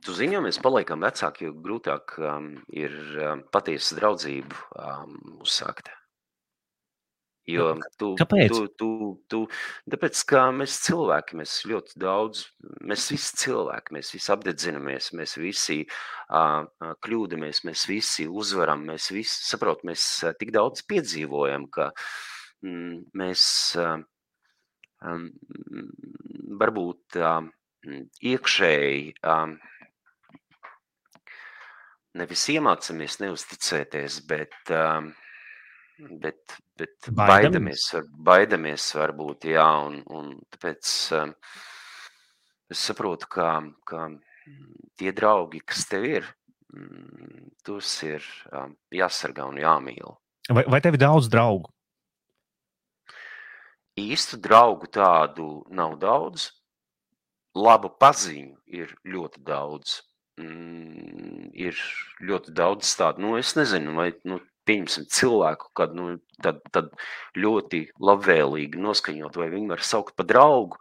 tu zini, jo mēs paliekam vecāki, jo grūtāk um, ir um, patiesa draudzību um, uzsākt. Jo tu, Kāpēc? tu, tu, tu, tāpēc, ka mēs cilvēki, mēs ļoti daudz, mēs visi cilvēki, mēs visi apdedzinamies, mēs visi uh, uh, kļūdamies, mēs visi uzvaram, mēs visi, saprot, mēs uh, tik daudz piedzīvojam, ka mm, mēs uh, um, varbūt uh, iekšēji um, nevis iemācāmies neusticēties, bet, um, bet, bet Baidamies? baidamies, var, baidamies varbūt, jā, un, un tāpēc um, es saprotu, ka, ka tie draugi, kas tev ir, mm, tos ir um, jāsargā un jāmīl. Vai, vai tev ir daudz draugu? Īstu draugu tādu nav daudz, labu paziņu ir ļoti daudz. Mm, ir ļoti daudz tādu, nu, es nezinu, vai nu, pieņemsim cilvēku, kad nu, tad, tad ļoti labvēlīgi noskaņot, vai viņu var saukt par draugu.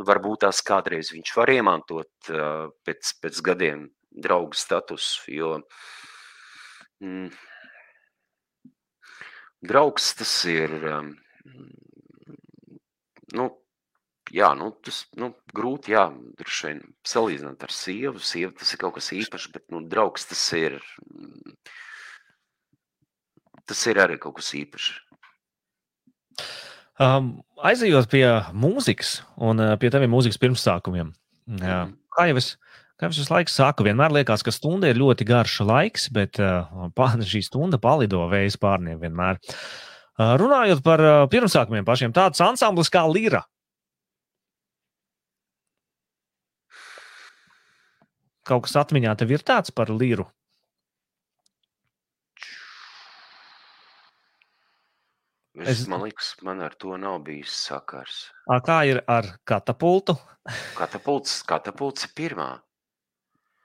Varbūt tās kādreiz viņš var iemantot pēc, pēc gadiem draugu statusu, jo mm, draugs tas ir, um, nu, jā, nu, tas nu, grūti, jā, droši vien salīdzināt ar sievu. Sieva tas ir kaut kas īpašs, bet, nu, draugs tas ir, mm, tas ir arī kaut kas īpašs. Um, aizejot pie mūzikas un uh, pie taviem mūzikas pirmsākumiem. Jā. Mhm. Kā jau es, kā jau es laiku saku, vienmēr liekas, ka stunda ir ļoti garš laiks, bet uh, šī stunda palido vējas pārniem vienmēr. Uh, runājot par uh, pirmsākumiem pašiem, tāds ansamblis kā Lira. Kaut kas atmiņā tev ir tāds par Liru. Es, Es- man liekas, man ar to nav bijis sakars. Ā, Kā ir ar katapultu? Katapults, katapults ir pirmā.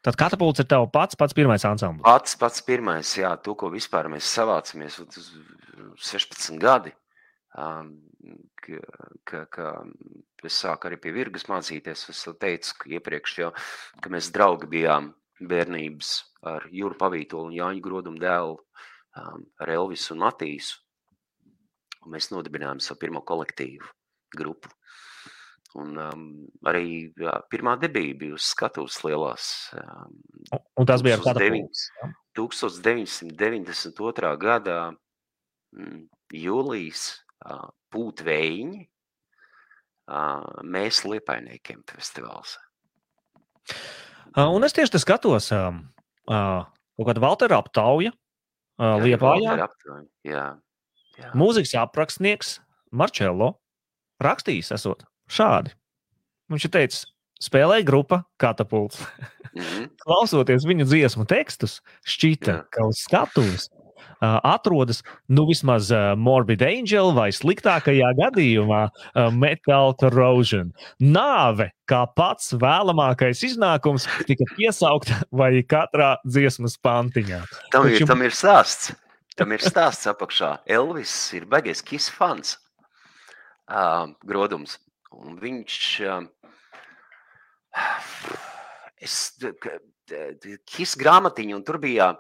Tad katapults ir tavs pats, pats pirmais ansamblis. Pats, pats pirmais, jā, to, ko vispār mēs savācamies, tas 16 gadi. Ka, ka, es sāku arī pie virgas mācīties. Es teicu, ka iepriekš jau, ka mēs draugi bijām bērnības ar Jūru Pavītolu un Jāņu Grodumu dēlu, ar Elvisu un Matīsu. Un mēs nodibinājām savu pirmo kolektīvu grupu. Un um, arī jā, pirmā debija bija uz skatuves lielās. Um, Un- tas bija ar 1900 katapultu. 1992. gadā mm, jūlijas ā, mēs liepainiekiem festivāls. Un es tieši skatos, kaut kāda Valtera aptauja Liepājā. Jā, jā. Mūzikas aprakstnieks Marčello rakstījis, esot šādi. Viņš ir teicis, spēlēja grupa Katapults. Mhm. (laughs) Klausoties viņa dziesmu tekstus, šķita, Jā. ka uz skatuves atrodas nu vismaz Morbid Angel vai sliktākajā gadījumā Metal Corrosion. Nāve, kā pats vēlamākais iznākums, tika piesaukta vai katrā dziesmas pantiņā. Tam, ir, Taču- tam ir stāsts. Tam ir stāsts apakšā. Elvis ir baigais kis fans. Uh, grodums. Un viņš. Uh, (sighs) es, kis grāmatiņu, un tur bija.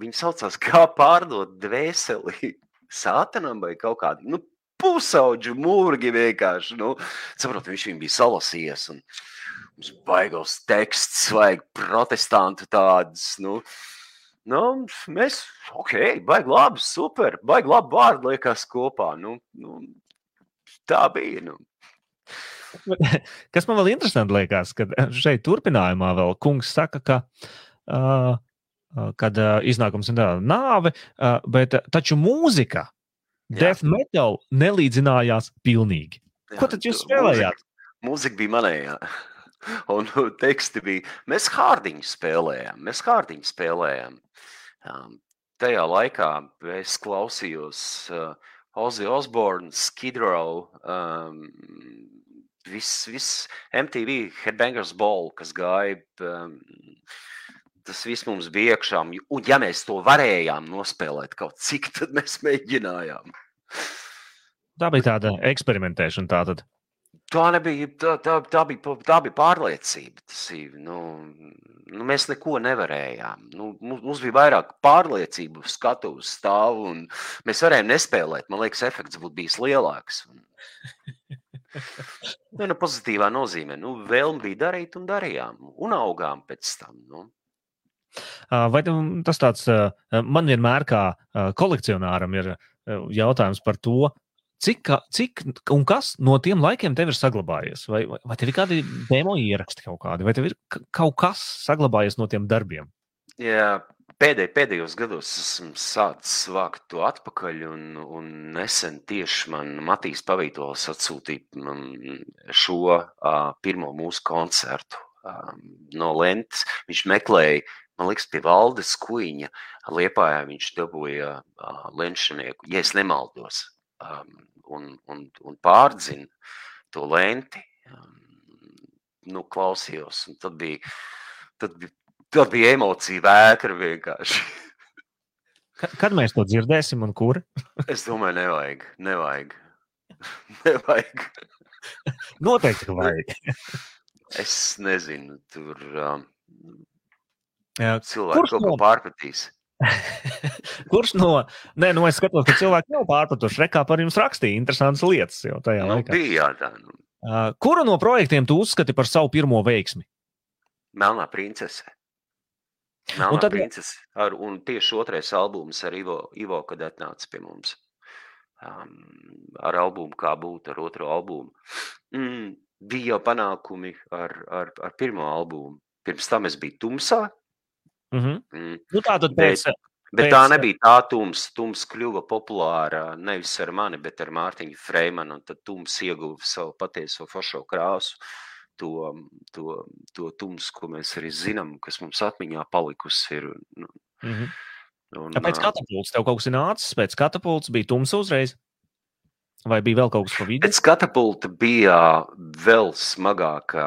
Viņi saucās, (laughs) kā pārdot dvēseli sātanam vai kaut kādu nu, pusauģu mūrgi vienkārši. Nu, saprot, viņš viņu bija salasījies. Un, Mums baigos teksts, vajag protestantu tādus. Nu, nu, mēs, ok, baigi labi, super, baigi labi vārdi liekas kopā. Nu, nu, tā bija. Nu. Kas man vēl interesanti liekas, kad šeit turpinājumā vēl kungs saka, ka. Uh, Kad iznākums ir nāve, bet taču mūzika, death metal, nelīdzinājās pilnīgi. Ko Jā, tad jūs spēlējāt? Mūzika, mūzika bija manējā. (laughs) Un nu, teksti bija. Mēs hārdiņu spēlējām. Mēs hārdiņu spēlējām. Um, tajā laikā es klausījos uh, Ozzy Osbourne, Skid Row. Um, viss, viss MTV Headbangers Ball, kas gāja, um, tas viss mums bija iekšā. Un ja mēs to varējām nospēlēt kaut cik, (laughs) tad mēs mēģinājām. Tā bija tāda eksperimentēšana. Tātad. Tā nebija, tā, tā, tā bija, tā bija pārliecība. Tas, nu, nu, mēs neko nevarējām. Nu, mums bija vairāk pārliecību, skatu uz stāvu, un mēs varējām nespēlēt. Man liekas, efekts būtu bijis lielāks. (laughs) Nu, nu, pozitīvā nozīmē. Nu, vēlme bija darīt, un darījām. Un augām pēc tam. Nu. Vai tas tāds man vienmēr kā kolekcionāram ir jautājums par to, Cik, cik un kas no tiem laikiem tev ir saglabājies? Vai, vai, vai tev ir kādi demo ieraksti kaut kādi, vai tev ir kaut kas saglabājies no tiem darbiem? Jā, pēdēj, pēdējos gados esmu sācis vākt to atpakaļ, un, un nesen tieši man Matīs Pavītols atsūtīja šo uh, pirmo mūsu koncertu uh, no Lentes. Viņš meklēja, man liekas, pie Valdes Kuiņa Liepājā viņš dabūja uh, lenšanieku, ja es nemaldos um, un, un, un pārdzina to lenti, um, nu, klausījos. Tad bija, tad, bija, tad bija emocija vēkra vienkārši. Kad mēs to dzirdēsim un kur? es domāju, nevajag. nevajag. (laughs) nevajag. Noteikti vajag. es nezinu, tur um, cilvēki ko no... pārpratīs. (laughs) Kurš no, nē, nu es skatos, ka cilvēki nav pārpratuši, rekā par jums rakstīja interesantas lietas jau tajā nu, laikā. Bija, jā, tā. Nu. Kuru no projektiem tu uzskati par savu pirmo veiksmi? Melnā princese. Melnā un tad... princese. Ar, un tieši otrais albums ar Ivo, Ivo kad atnāca pie mums. Um, ar albumu kā būt, ar otro albumu. Mm, bija jau panākumi ar, ar, ar pirmo albumu. Pirms tam es biju tumsā, Mm -hmm. mm. Nu, tā tad pēc, bet, bet pēc... tā nebija tā tums. Tums kļuva populāra nevis ar mani, bet ar Mārtiņu Freimanu. Tad tums ieguva savu patieso fošo krāsu. To, to, to tums, ko mēs arī zinām, kas mums atmiņā palikusi. Ir, nu, mm -hmm. un, Pēc katapults tev kaut kas ir nācis, pēc katapults bija tums uzreiz? Vai bija vēl kaut kas vidu? Pēc katapulta bija vēl smagāka,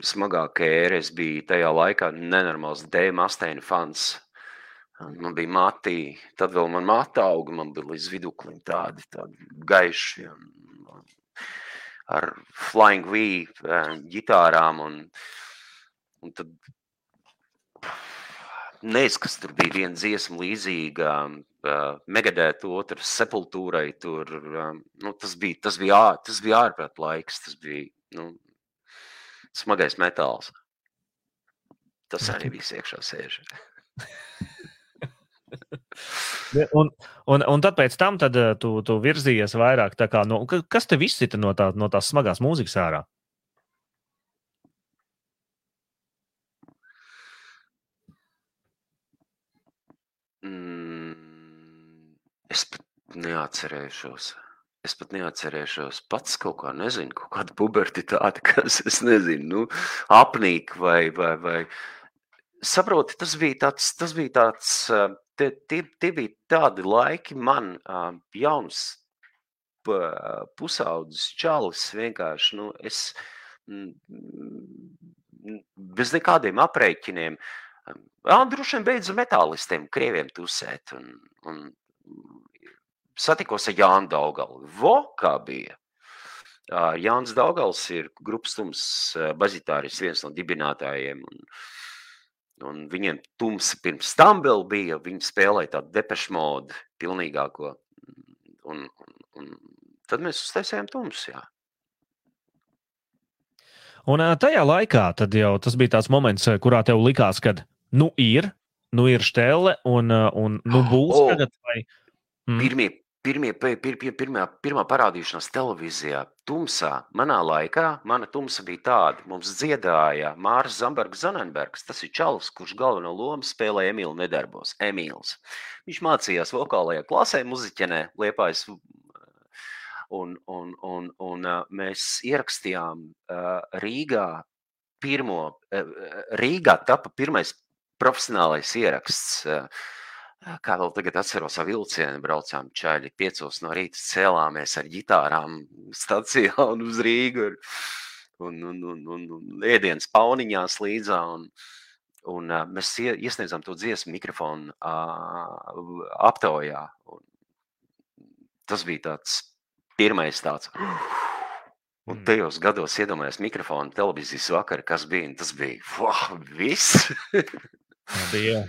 smagāka ēra. Es biju tajā laikā nenormāls D-mastēna fans. Man bija matī, tad vēl man mata auga, man bija līdz viduklim tādi, tādi gaiši. Ar Flying V eh, ģitārām un, un tad Nezinu, kas tur bija viena dziesma līdzīga uh, Megadētu, otrs sepultūrai. Tur, um, nu, tas bija, tas bija, ār, tas bija ārprāt laiks, tas bija nu, smagais metāls. Tas arī bija iekšā sēž. (laughs) un, un, un tad pēc tam tad, tu, tu virzījies vairāk. Kā, no, kas te viss ir no, tā, no tās smagās mūzikas ārā? Es pat neatcerēšos. Es pat neatcerēšos pats kaut kā, nezinu, kaut kāda pubertitāte, (laughs) kas, es nezinu, nu, apnīk vai, vai, vai. Saproti, tas bija tāds, tas bija tāds, tie, tie, tie bija tādi laiki man jauns pusaudzis čalis vienkārši, nu, es bez nekādiem aprēķiniem, Jā, droši vien beidzu metālistiem, krieviem tusēt. Un, un satikos ar Jānu Daugalu. Vo, kā bija. Jānis Daugals ir grupas tums bazitāris, viens no dibinātājiem. Un, un viņiem tums pirms tam vēl bija, viņi spēlēja tādu depešu modu pilnīgāko. Un, un, un tad mēs uztaisījām tums, jā. Un tajā laikā jau tas bija tāds moments, kurā tev likās, ka nu ir, nu ir štēle un, un nu būs oh, tagad. Vai, mm. Pirmie Pirmie, pir, pir, pirmā, pirmā parādīšanās televīzijā, tumsā, manā laikā, mana tumsa bija tāda. Mums dziedāja Mārcis Zambergs, Zanenbergs. Tas ir čalis, kurš galveno lomu spēlēja Emīļa Nedarbos. Emīls. Viņš mācījās vokālajā klasē, muziķenē, liepājas. Un, un, un, un mēs ierakstījām Rīgā pirmo, Rīgā tapa pirmais profesionālais ieraksts Kā vēl tagad atceros savu vilcienu, braucām čaļi piecos no rīta, cēlāmies ar ģitārām stacijā un uz Rīgu. un, un, un, un, un ēdienas pauniņās līdzā. Un, un mēs ie- iesniedzām to dziesmu mikrofonu aptaujā. Un tas bija tāds pirmais tāds. Un Mm. tajos gados iedomājos mikrofonu televīzijas vakaru, kas bija. Tas bija wow, viss. (laughs) Tā bija,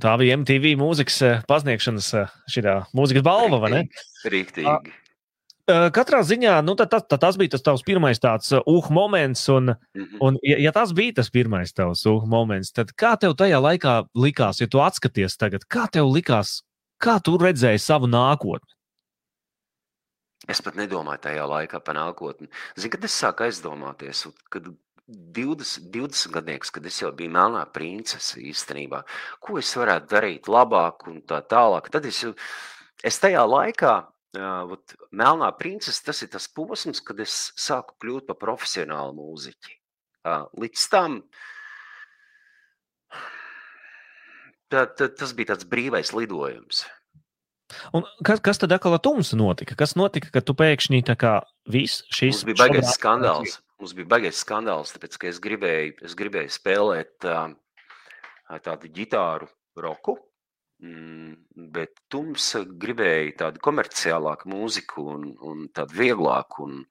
tā bija MTV mūzikas eh, pasniegšanas eh, šitā mūzikas balva, vai ne? Rīktīgi. Eh, Katrā ziņā nu, tad, tad, tad tas bija tas tavs pirmais tāds uh, moments. Un, Mhm. un, ja, ja tas bija tas pirmais tavs uh moments, tad kā tev tajā laikā likās, ja tu atskaties tagad, kā tev likās, kā tu redzēji savu nākotni? Es pat nedomāju tajā laikā par nākotni. Zinu, kad es sāku aizdomāties, kad 20, 20 gadnieks, kad es jau biju melnā princese īstenībā, ko es varētu darīt labāk un tā tālāk. Tad es, es tajā laikā, uh, melnā princese, tas ir tas posms, kad es sāku kļūt par profesionālu mūziķi. Uh, līdz tam tā, tā, tas bija tāds brīvais lidojums. Un kas, kas tad atkal ar tumsu notika? Kas notika, kad tu pēkšņi tā kā viss šis Mums bija baigais šobrīd- skandāls. Mums bija baigais skandāls, tāpēc ka es gribēju, es gribēju spēlēt uh, tādu ģitāru roku, mm, bet Tums gribēja tādu komerciālāku mūziku un, un tādu vieglāku. Un,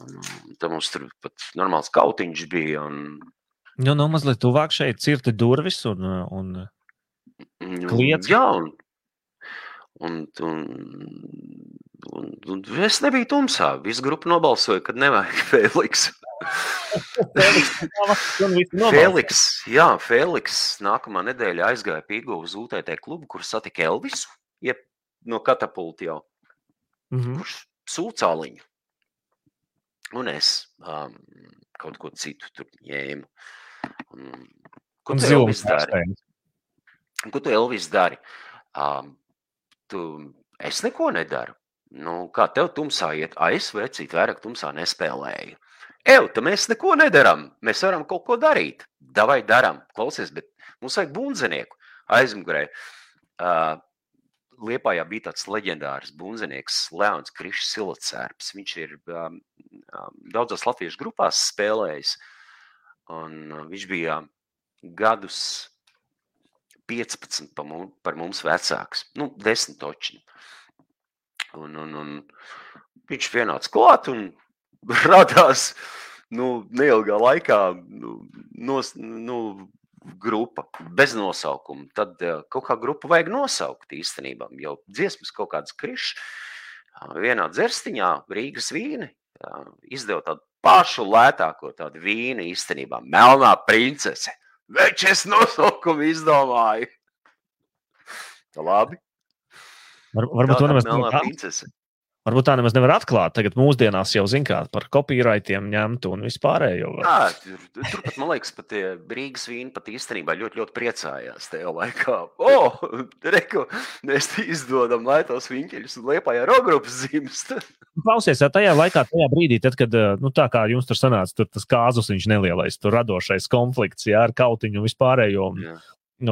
un, un tad mums tur pat normāls kautiņš bija. Un, Nu, nu, mazliet tuvāk šeit cirti durvis un, un un, Kliedz. jā, un, un, un, un, un es nebiju tumsā. Visa grupa nobalsoja, kad nevajag (laughs) Feliks. (laughs) Feliks, jā, Feliks nākamā nedēļa aizgāja Pīgo uz UTT klubu, kur satika Elvisu, jeb no katapulta jau, Mhm. kurš sūcāliņu. Un es um, kaut ko citu tur ņēmu. Un, ko Un tu Elvis dari? Ko tu Elvis dari? Um, tu, es neko nedaru. Nu, kā tev tumsā iet? A, es vecīt vairāk tumsā nespēlēju. Ew, tad mēs neko nedaram. Mēs varam kaut ko darīt. Davai darām. Klausies, bet mums vajag bundzinieku aizmugurē. Uh, Liepājā bija tāds leģendārs bundzinieks, Leons Krišs Silacērps. Viņš ir um, daudzās latviešu grupās spēlējis. Un viņš bija gadus 15 pa mu- par mums vecāks, nu, 10 točni. Un, un, un viņš pienāca klāt un (laughs) radās nu, neilgā laikā nu, nos, nu, grupa bez nosaukuma. Tad uh, kaut kā grupu vajag nosaukt īstenībā. Jau dziesmas kaut kādas krišas. Vienā dzerstiņā Rīgas vīni izdeva tādu pašu lētāko tādu vīnu īstenībā. Melnā princese. Viņš es nosaukumu izdomāju. Tā labi. Var, varbūt, to tā nemaz melnā nevar, princese. Varbūt tā nemaz nevar atklāt. Tagad mūsdienās jau zina, kā par copyrightiem ņemt un vispārējo. Jā, tur, tur pat, man liekas, pat tie Rīgas vīni pat īstenībā ļoti, ļoti priecājās tajā laikā. O, reku, mēs izdodam lētos viņķeļus un liepājā rogrupas zīmes. Klausies, ja tajā laikā, tajā brīdī, tad, kad eh, nu, tā kā jums tur sanāca, tur tas kāzus viņš nelielais, tur radošais konflikts jā, ar kautiņu un vispārējo. Un,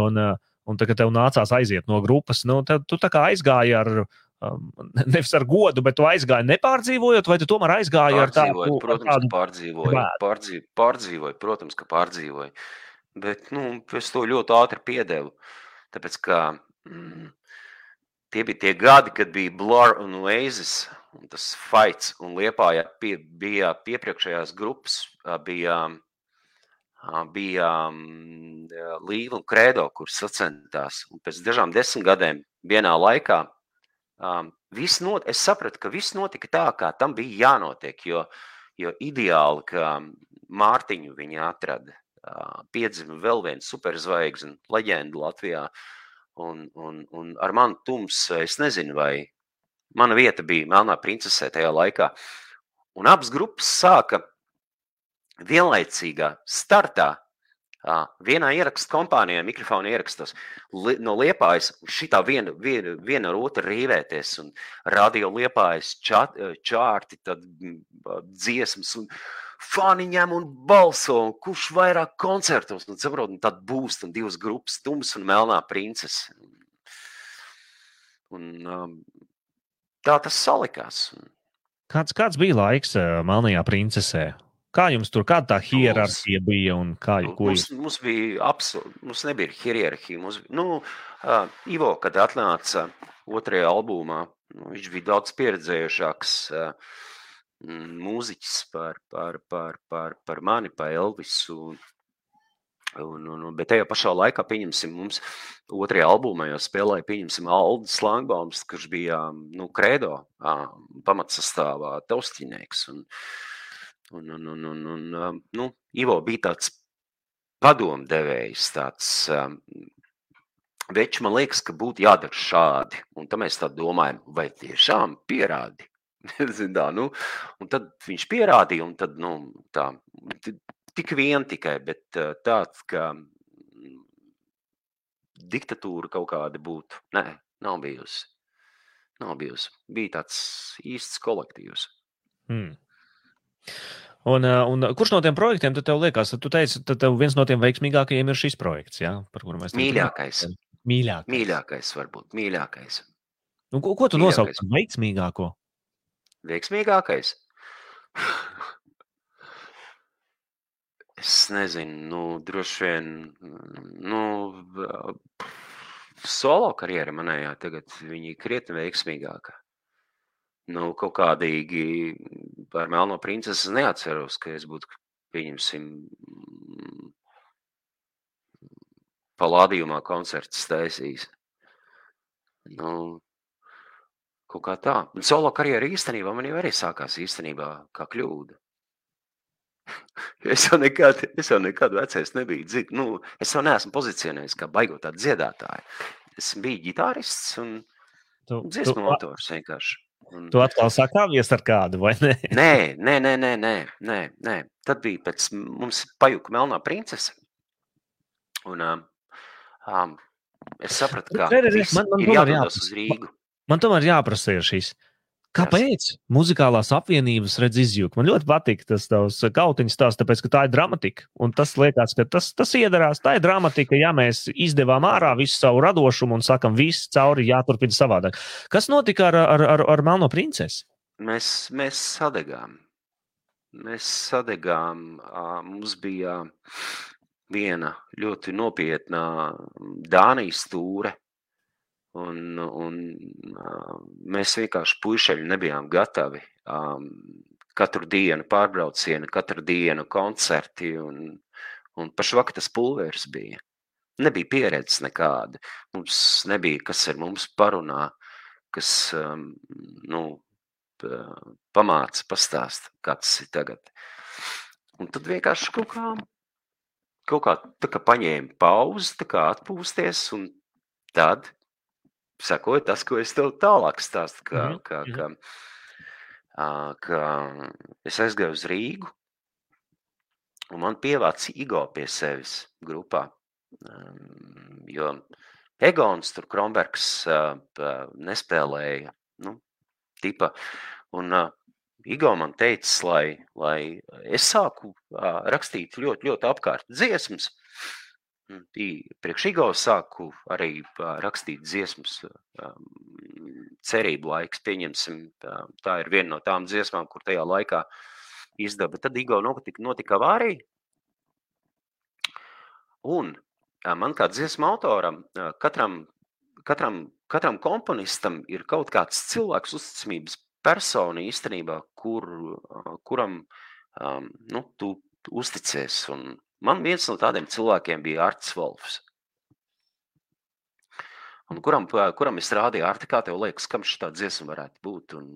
un, eh, un tad, kad tev nācās aiziet no grupas, nu, tad tu tā kā aizgāji ar. Um, Nevis ar godu, bet tu aizgāji nepārdzīvojot, vai tu tomēr aizgāji ar tādu protams, tādu- ka pārdzīvoju. Pārdzīvoju, pārdzīvoju, protams, ka pārdzīvoju. Bet nu, es to ļoti ātri piedevu. Tāpēc, ka mm, tie bija tie gadi, kad bija Blur un Oasis, un tas fights, un Liepājā pie, bija piepriekšējās grupas, bija, bija mm, Līva un Kredo, kur sacentās. Un pēc dažām desmit gadiem vienā laikā um, not, es sapratu, ka viss notika tā, kā tam bija jānotiek. Jo, jo ideāli, ka Mārtiņu viņi atrada, uh, piedzima vēl viena superzvaigzne, leģenda Latvijā. Un, un, un ar mani tums, es nezinu, vai mana vieta bija Melnā princesē tajā laikā. Un abas grupas sāka vienlaicīgā startā. Vienā ierakstu kompānijā, mikrofona ierakstos, li, no liepājas šitā viena, viena, viena ar otru rīvēties, un radio liepājas čat, čārti, tad dziesmas, un fani ņem un balso, un kurš vairāk koncertos, un saprot, un tad būs un divas grupas, tums un melnā princese. Un, um, tā tas salikās. Kāds, kāds bija laiks uh, Melnajā princesē? Kā jums tur, kāda tā hierarhija bija un kā Nu, Mums, jūs? mums bija absolūti, mums nebija hierarhija. Mums, nu, uh, Ivo, kad atnāca otrajā albumā, nu, viņš bija daudz pieredzējušāks uh, mūziķis par, par, par, par, par mani, par Elvisu. Un, un, un, bet tajā pašā laikā, pieņemsim, mums otrajā albumā jau spēlēja, pieņemsim, Aldis Langbaums, kurš bija nu, kredo pamatsastāvā taustiņnieks. Un, un, un, un, un, un, ā, nu, Ivo bija tāds padomdevējs, tāds um, Veči, man liekas, ka būtu jādara šādi. Un tad mēs tā domājam, vai tiešām pierādi. (laughs) Zin tā, nu, un tad viņš pierādīja, un tad, nu, tā, ti- tik vien tikai, bet uh, tāds, ka mm, diktatūra kaut kāda būtu. Nē, nav bijusi. Nav bijusi. Bija tāds īsts kolektīvs. Hmm. Un, ā, un kurš no tiem projektiem tad tev liekas, tu teici, tad tev viens no tiem veiksmīgākajiem ir šis projekts, jā, par kuru mēs? Mīļākais. Mīļākais. Mīļākais, varbūt. Mīļākais. Un, ko, ko tu nosauc par veiksmīgāko? Veiksmīgākais? (laughs) Es nezinu, nu, droši vien, nu, solo karjera manējā tagad viņa ir krietni veiksmīgāka. Nu, kaut kādīgi par Melno princesi es neatceros, ka es būtu, pieņemsim, mm, palādījumā koncerts taisījis. Nu, kaut kā tā. Un solo karjera īstenībā man jau arī sākās īstenībā kā kļūda. (laughs) Es jau nekad, es jau nekad vecais nebiju dzird, nu, es jau neesmu pozicionējis kā baigot tādu dziedātāju. Es biju ģitārists un Tu, dziesmu tu, autors vienkārši. Un, tu atkal sakāvies ar kādu, vai ne? (laughs) Nē, nē, nē, nē, nē, nē, nē. Tad bija pēc mums pajuka melnā princese. Un um, um, es sapratu, ka man- man ir jādodas uz Rīgu. Man tomēr jāprasa ir šis. Kāpēc muzikālās apvienības redz izjūta? Man ļoti patīk tas tavs kautiņš tās, tāpēc, ka tā ir dramatika. Un tas liekas, ka tas, tas iedarās. Tā ir dramatika, ja mēs izdevām ārā visu savu radošumu un sakam, viss cauri jāturpina savādāk. Kas notika ar, ar, ar, ar Melno princesi? Mēs, mēs sadegām. Mēs sadegām. Mums bija viena ļoti nopietna Dānijas stūre. Un, un mēs vienkārši puišeļi nebijām gatavi. ām, Katru dienu pārbraucieni, katru dienu koncerti un, un pašvakar tas pulveris bija. Nebija pieredzes nekāda. Mums nebija, kas ar mums parunā, kas um, nu, pa- pamāca, pastāsta, kā tas ir tagad. Un tad vienkārši kaut kā, kaut kā, tā kā paņēma pauzi, tā kā atpūsties, un tad sekoja tas, ko es tev tālāk stāstu, ka, Mhm, ka, mhm. ka, ā, ka es aizgāju uz Rīgu, un man pievāca Igo pie sevis grupā, Um, jo Egons tur Kronbergs pa- nespēlēja, nu, tipa, un ā, Igo man teica, lai, lai es sāku ā, rakstīt ļoti, ļoti apkārt dziesmas. Tī- Priekš Igo sāku arī rakstīt dziesmas. Cerību laiks, pieņemsim, tā, ir viena no tām dziesmām, kur tajā laikā izdeva. Tad Igo notika, notika avārija. Un man kā dziesmu autoram, katram, katram, katram komponistam ir kaut kāds cilvēks, uzticamības persona īstenībā, kur, kuram um, nu, tu uzticies. Un man viens no tādiem cilvēkiem bija Arts Volfs. Un kuram, kuram es rādīju, Arti, kā tev liekas, kam šī dziesma varētu būt, un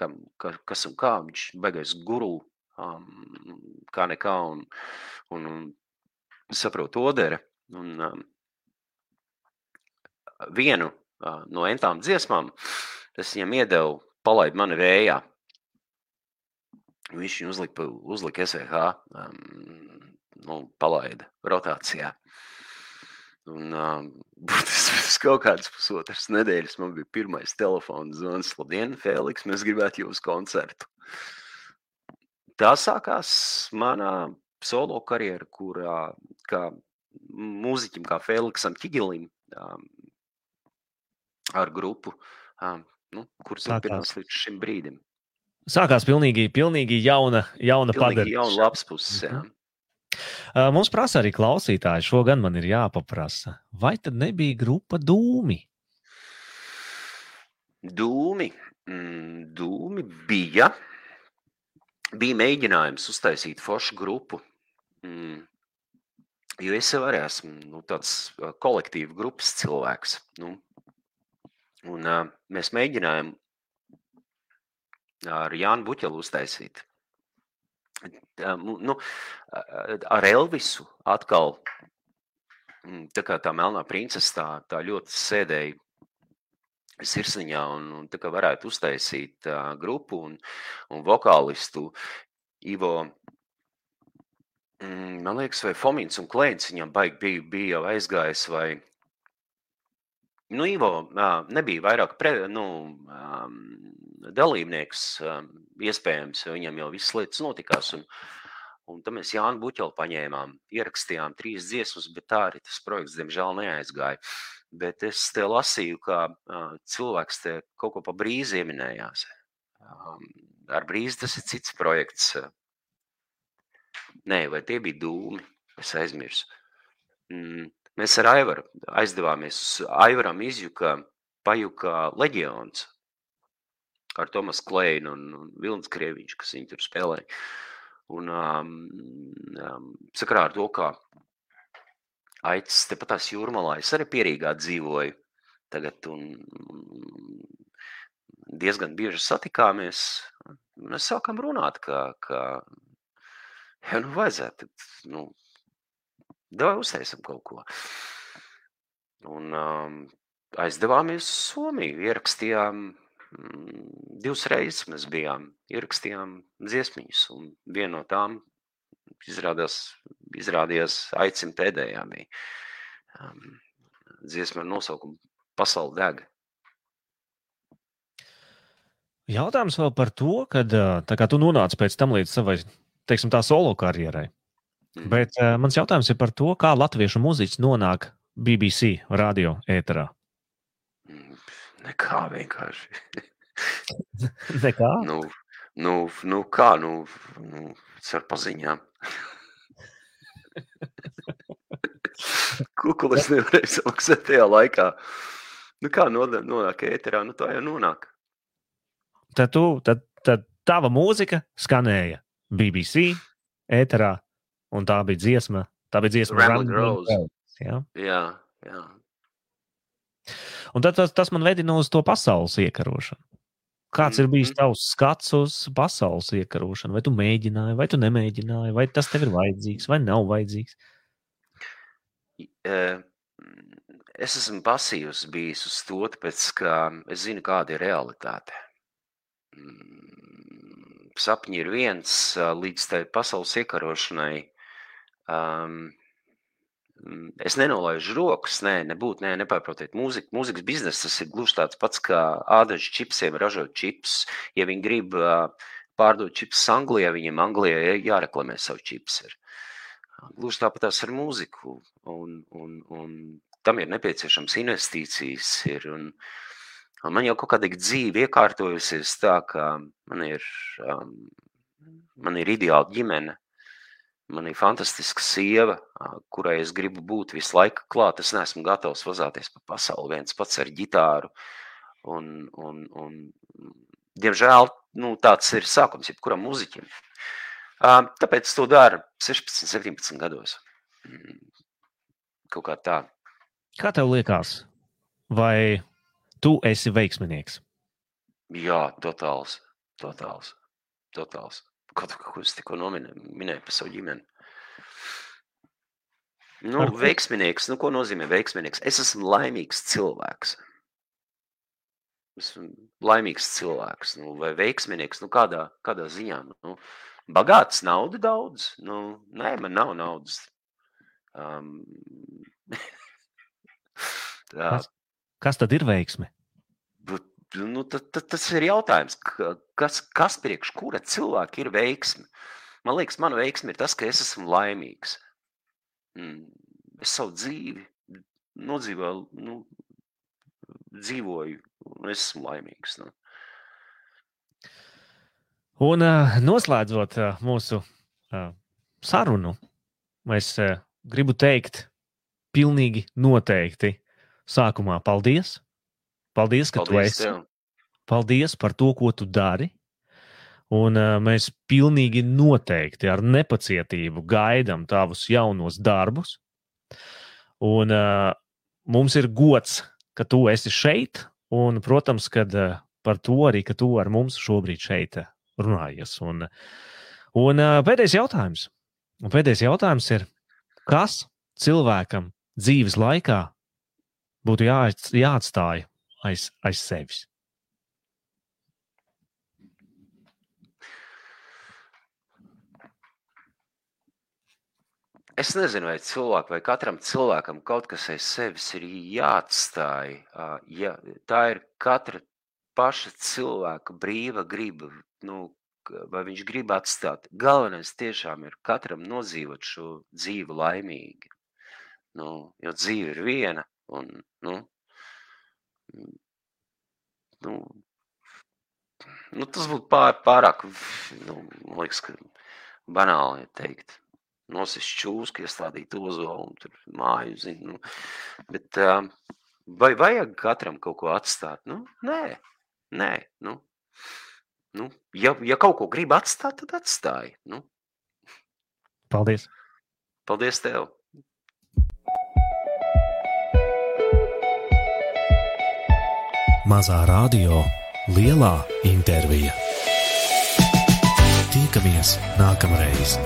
kam, ka, kas un kā viņš beigās guru, um, kā nekā, un, un, un saprotu odere. Un, um, vienu uh, no entām dziesmām es viņam iedevu, palaid mani vējā. Viņš viņu uzlika, uzlika SVH, um, nu, palaida rotācijā. Un, um, (laughs) būtiski pēc kaut kādas pusotras nedēļas man bija pirmais telefona zvans. Labdien, Feliks, mēs gribētu jūsu koncertu. Tā sākās manā solo karjera, kurā kā mūziķim, kā Feliksam Čigilim, um, ar grupu, um, nu, kur Sākās. turpinās līdz šim brīdim. Sākās pilnīgi, pilnīgi jauna, jauna padara. jauna labs puses. Jā. Uh, Mums prasa arī klausītāji, šo gan man ir jāpaprasa. Vai tad nebija grupa Dūmi? Dūmi, mm, dūmi bija. Bija mēģinājums uztaisīt foršu grupu. Mm. Jo es jau arī esmu nu, tāds kolektīva grupas cilvēks. Nu, un, uh, mēs mēģinājām ar Jānu Buķelu uztaisīt. Nu, ar Elvisu atkal mm, tā kā tā melnā princese tā, tā ļoti sēdēja sirsniņā un, un tā kā varētu uztaisīt uh, grupu un, un vokālistu Ivo. Mm, man liekas, vai Fomins un Klēns viņam baigi bija, bija jau aizgājis vai Nu, Ivo nebija vairāk pre, nu, dalībnieks, iespējams, viņam jau viss lietas notikās. Un, un tad mēs Jānu Buķelu paņēmām, ierakstījām trīs dziesmas, bet tā arī tas projekts, diemžēl, neaizgāja. Bet es te lasīju, ka cilvēks te kaut ko pa brīzi ieminējās. Ar brīzi tas ir cits projekts. Nē, vai tie bija dūmi? Es aizmirsu. Mm, Mēs ar Aivaru aizdevāmies uz Aivaram izjuka pajuka leģions ar Tomas Kleinu un, Vilnis Krieviņš, kas viņu tur spēlēja. Un um, um, sakarā ar to, ka Aicis tepatās jūrmalā, es arī pierīgā dzīvoju tagad un diezgan bieži satikāmies. Mēs sākam runāt, ka, ka ja, nu vajadzētu, nu, Davai uztaisam kaut ko. Un um, aizdevāmies uz Somiju, ierakstījām mm, divas reizes mēs bijām, ierakstījām dziesmiņas, un viena no tām izrādās, izrādījās aicim pēdējā bija. Um, dziesma ar nosaukumu Pasauli deg. Jautājums vēl par to, kad ā, tā kā tu nonāci pēc tam līdz savai, teiksim, tā solo karjerai. Mhm. Bet uh, mans jautājums ir par to, kā latviešu mūziķis nonāk BBC radio ēterā. Mm, Nekā vienkārši. (laughs) Nekā. Nu, nu, nu kā, nu, nu ar paziņām. es nevarēju samaksāt tajā laikā? Nu kā nonāk ēterā? Nu tā jau nonāk. Tad, tu, tad, tad tava mūzika skanēja BBC ēterā, un tā bija dziesma. Tā bija dziesma Ramblin' Ramblin' Rose. Rose, Ja? Jā, jā. Un tad tas, tas man vedina uz to pasaules iekarošanu. Kāds ir bijis Mhm. tavs skats uz pasaules iekarošanu? Vai tu mēģināji, vai tu nemēģināji, vai tas tev ir vajadzīgs, vai nav vajadzīgs? Eh, Es esmu pasīvs bijis uz to, tāpēc, ka es zinu, kāda ir realitāte. Mm, Sapņi ir viens līdz tai pasaules iekarošanai. Um, es nenolaižu rokas, nē, nebūtu, nē, nepārprotiet. Mūzika, mūzikas biznesa ir gluži tāds pats kā ādažu čipsiem ražot čips. Ja viņi grib pārdot čips Anglijā, viņiem Anglijā jāreklamē savu čips. Gluži tāpat tās ar mūziku. Un, un, un tam ir nepieciešams investīcijas. Ir, un, un man jau kaut kāda dzīve iekārtojusies tā, ka man ir, um, man ir ideāla ģimene. Man ir fantastiska sieva, kurai es gribu būt visu laiku klāt. Es neesmu gatavs vazāties pa pasauli viens pats ar ģitāru. Un, un, un, diemžēl nu, tāds ir sākums jebkuram muziķim. Tāpēc to daru 16, 17 gados. Kaut kā tā. Kā tev liekas, vai tu esi veiksminieks? Jā, totāls. Totāls. totāls. Kaut ko es tikko minēju par savu ģimeni. Nu, Ar ko? veiksminieks, nu, ko nozīmē veiksminieks? Es esmu laimīgs cilvēks. Esmu laimīgs cilvēks, nu, vai veiksminieks, nu, kādā, kādā ziņā. Nu, bagāts, nauda daudz. Nu, nē, man nav naudas. Um, (laughs) tā, Kas? Kas tad ir veiksme? Nu, tad, tad, tas ir jautājums, ka- kas, kas priekš kura cilvēka ir veiksme. Man liekas, mana veiksme ir tas, ka es esmu laimīgs. Mm, Es savu dzīvi nodzīvoju, nu, dzīvoju, un es esmu laimīgs. Nu. Un noslēdzot mūsu sarunu, es gribu teikt, pilnīgi noteikti sākumā paldies. Paldies, ka Paldies tu esi. tev. Paldies par to, ko tu dari. Un uh, mēs pilnīgi noteikti ar nepacietību gaidām tavus jaunos darbus. Un uh, mums ir gods, ka tu esi šeit. Un, protams, kad, uh, par to arī, ka tu ar mums šobrīd šeit runājies. Un, un uh, pēdējais jautājums. Un pēdējais jautājums ir, kas cilvēkam dzīves laikā būtu jāats- jāatstāj aiz, aiz sevis? Es nezinu, vai cilvēkam, vai katram cilvēkam kaut kas aiz sevis ir jāatstāj. Ja, tā ir katra paša cilvēka brīva griba. Nu, vai viņš grib atstāt? Galvenais tiešām ir katram nodzīvot šo dzīvi laimīgi. Nu, jo dzīve ir viena. Un, nu, nu, nu, tas būtu pār, pārāk, nu, liekas, ka banāli teikt nosist čūsku, iestādīt ozolu un tur māju, zinu. Nu. Bet um, vai vajag katram kaut ko atstāt? Nu, nē, nē. Nu, nu, ja, ja kaut ko grib atstāt, tad atstāj. Nu, Paldies! paldies tev! Mazā radio, lielā intervija. Tiekamies nākamreiz!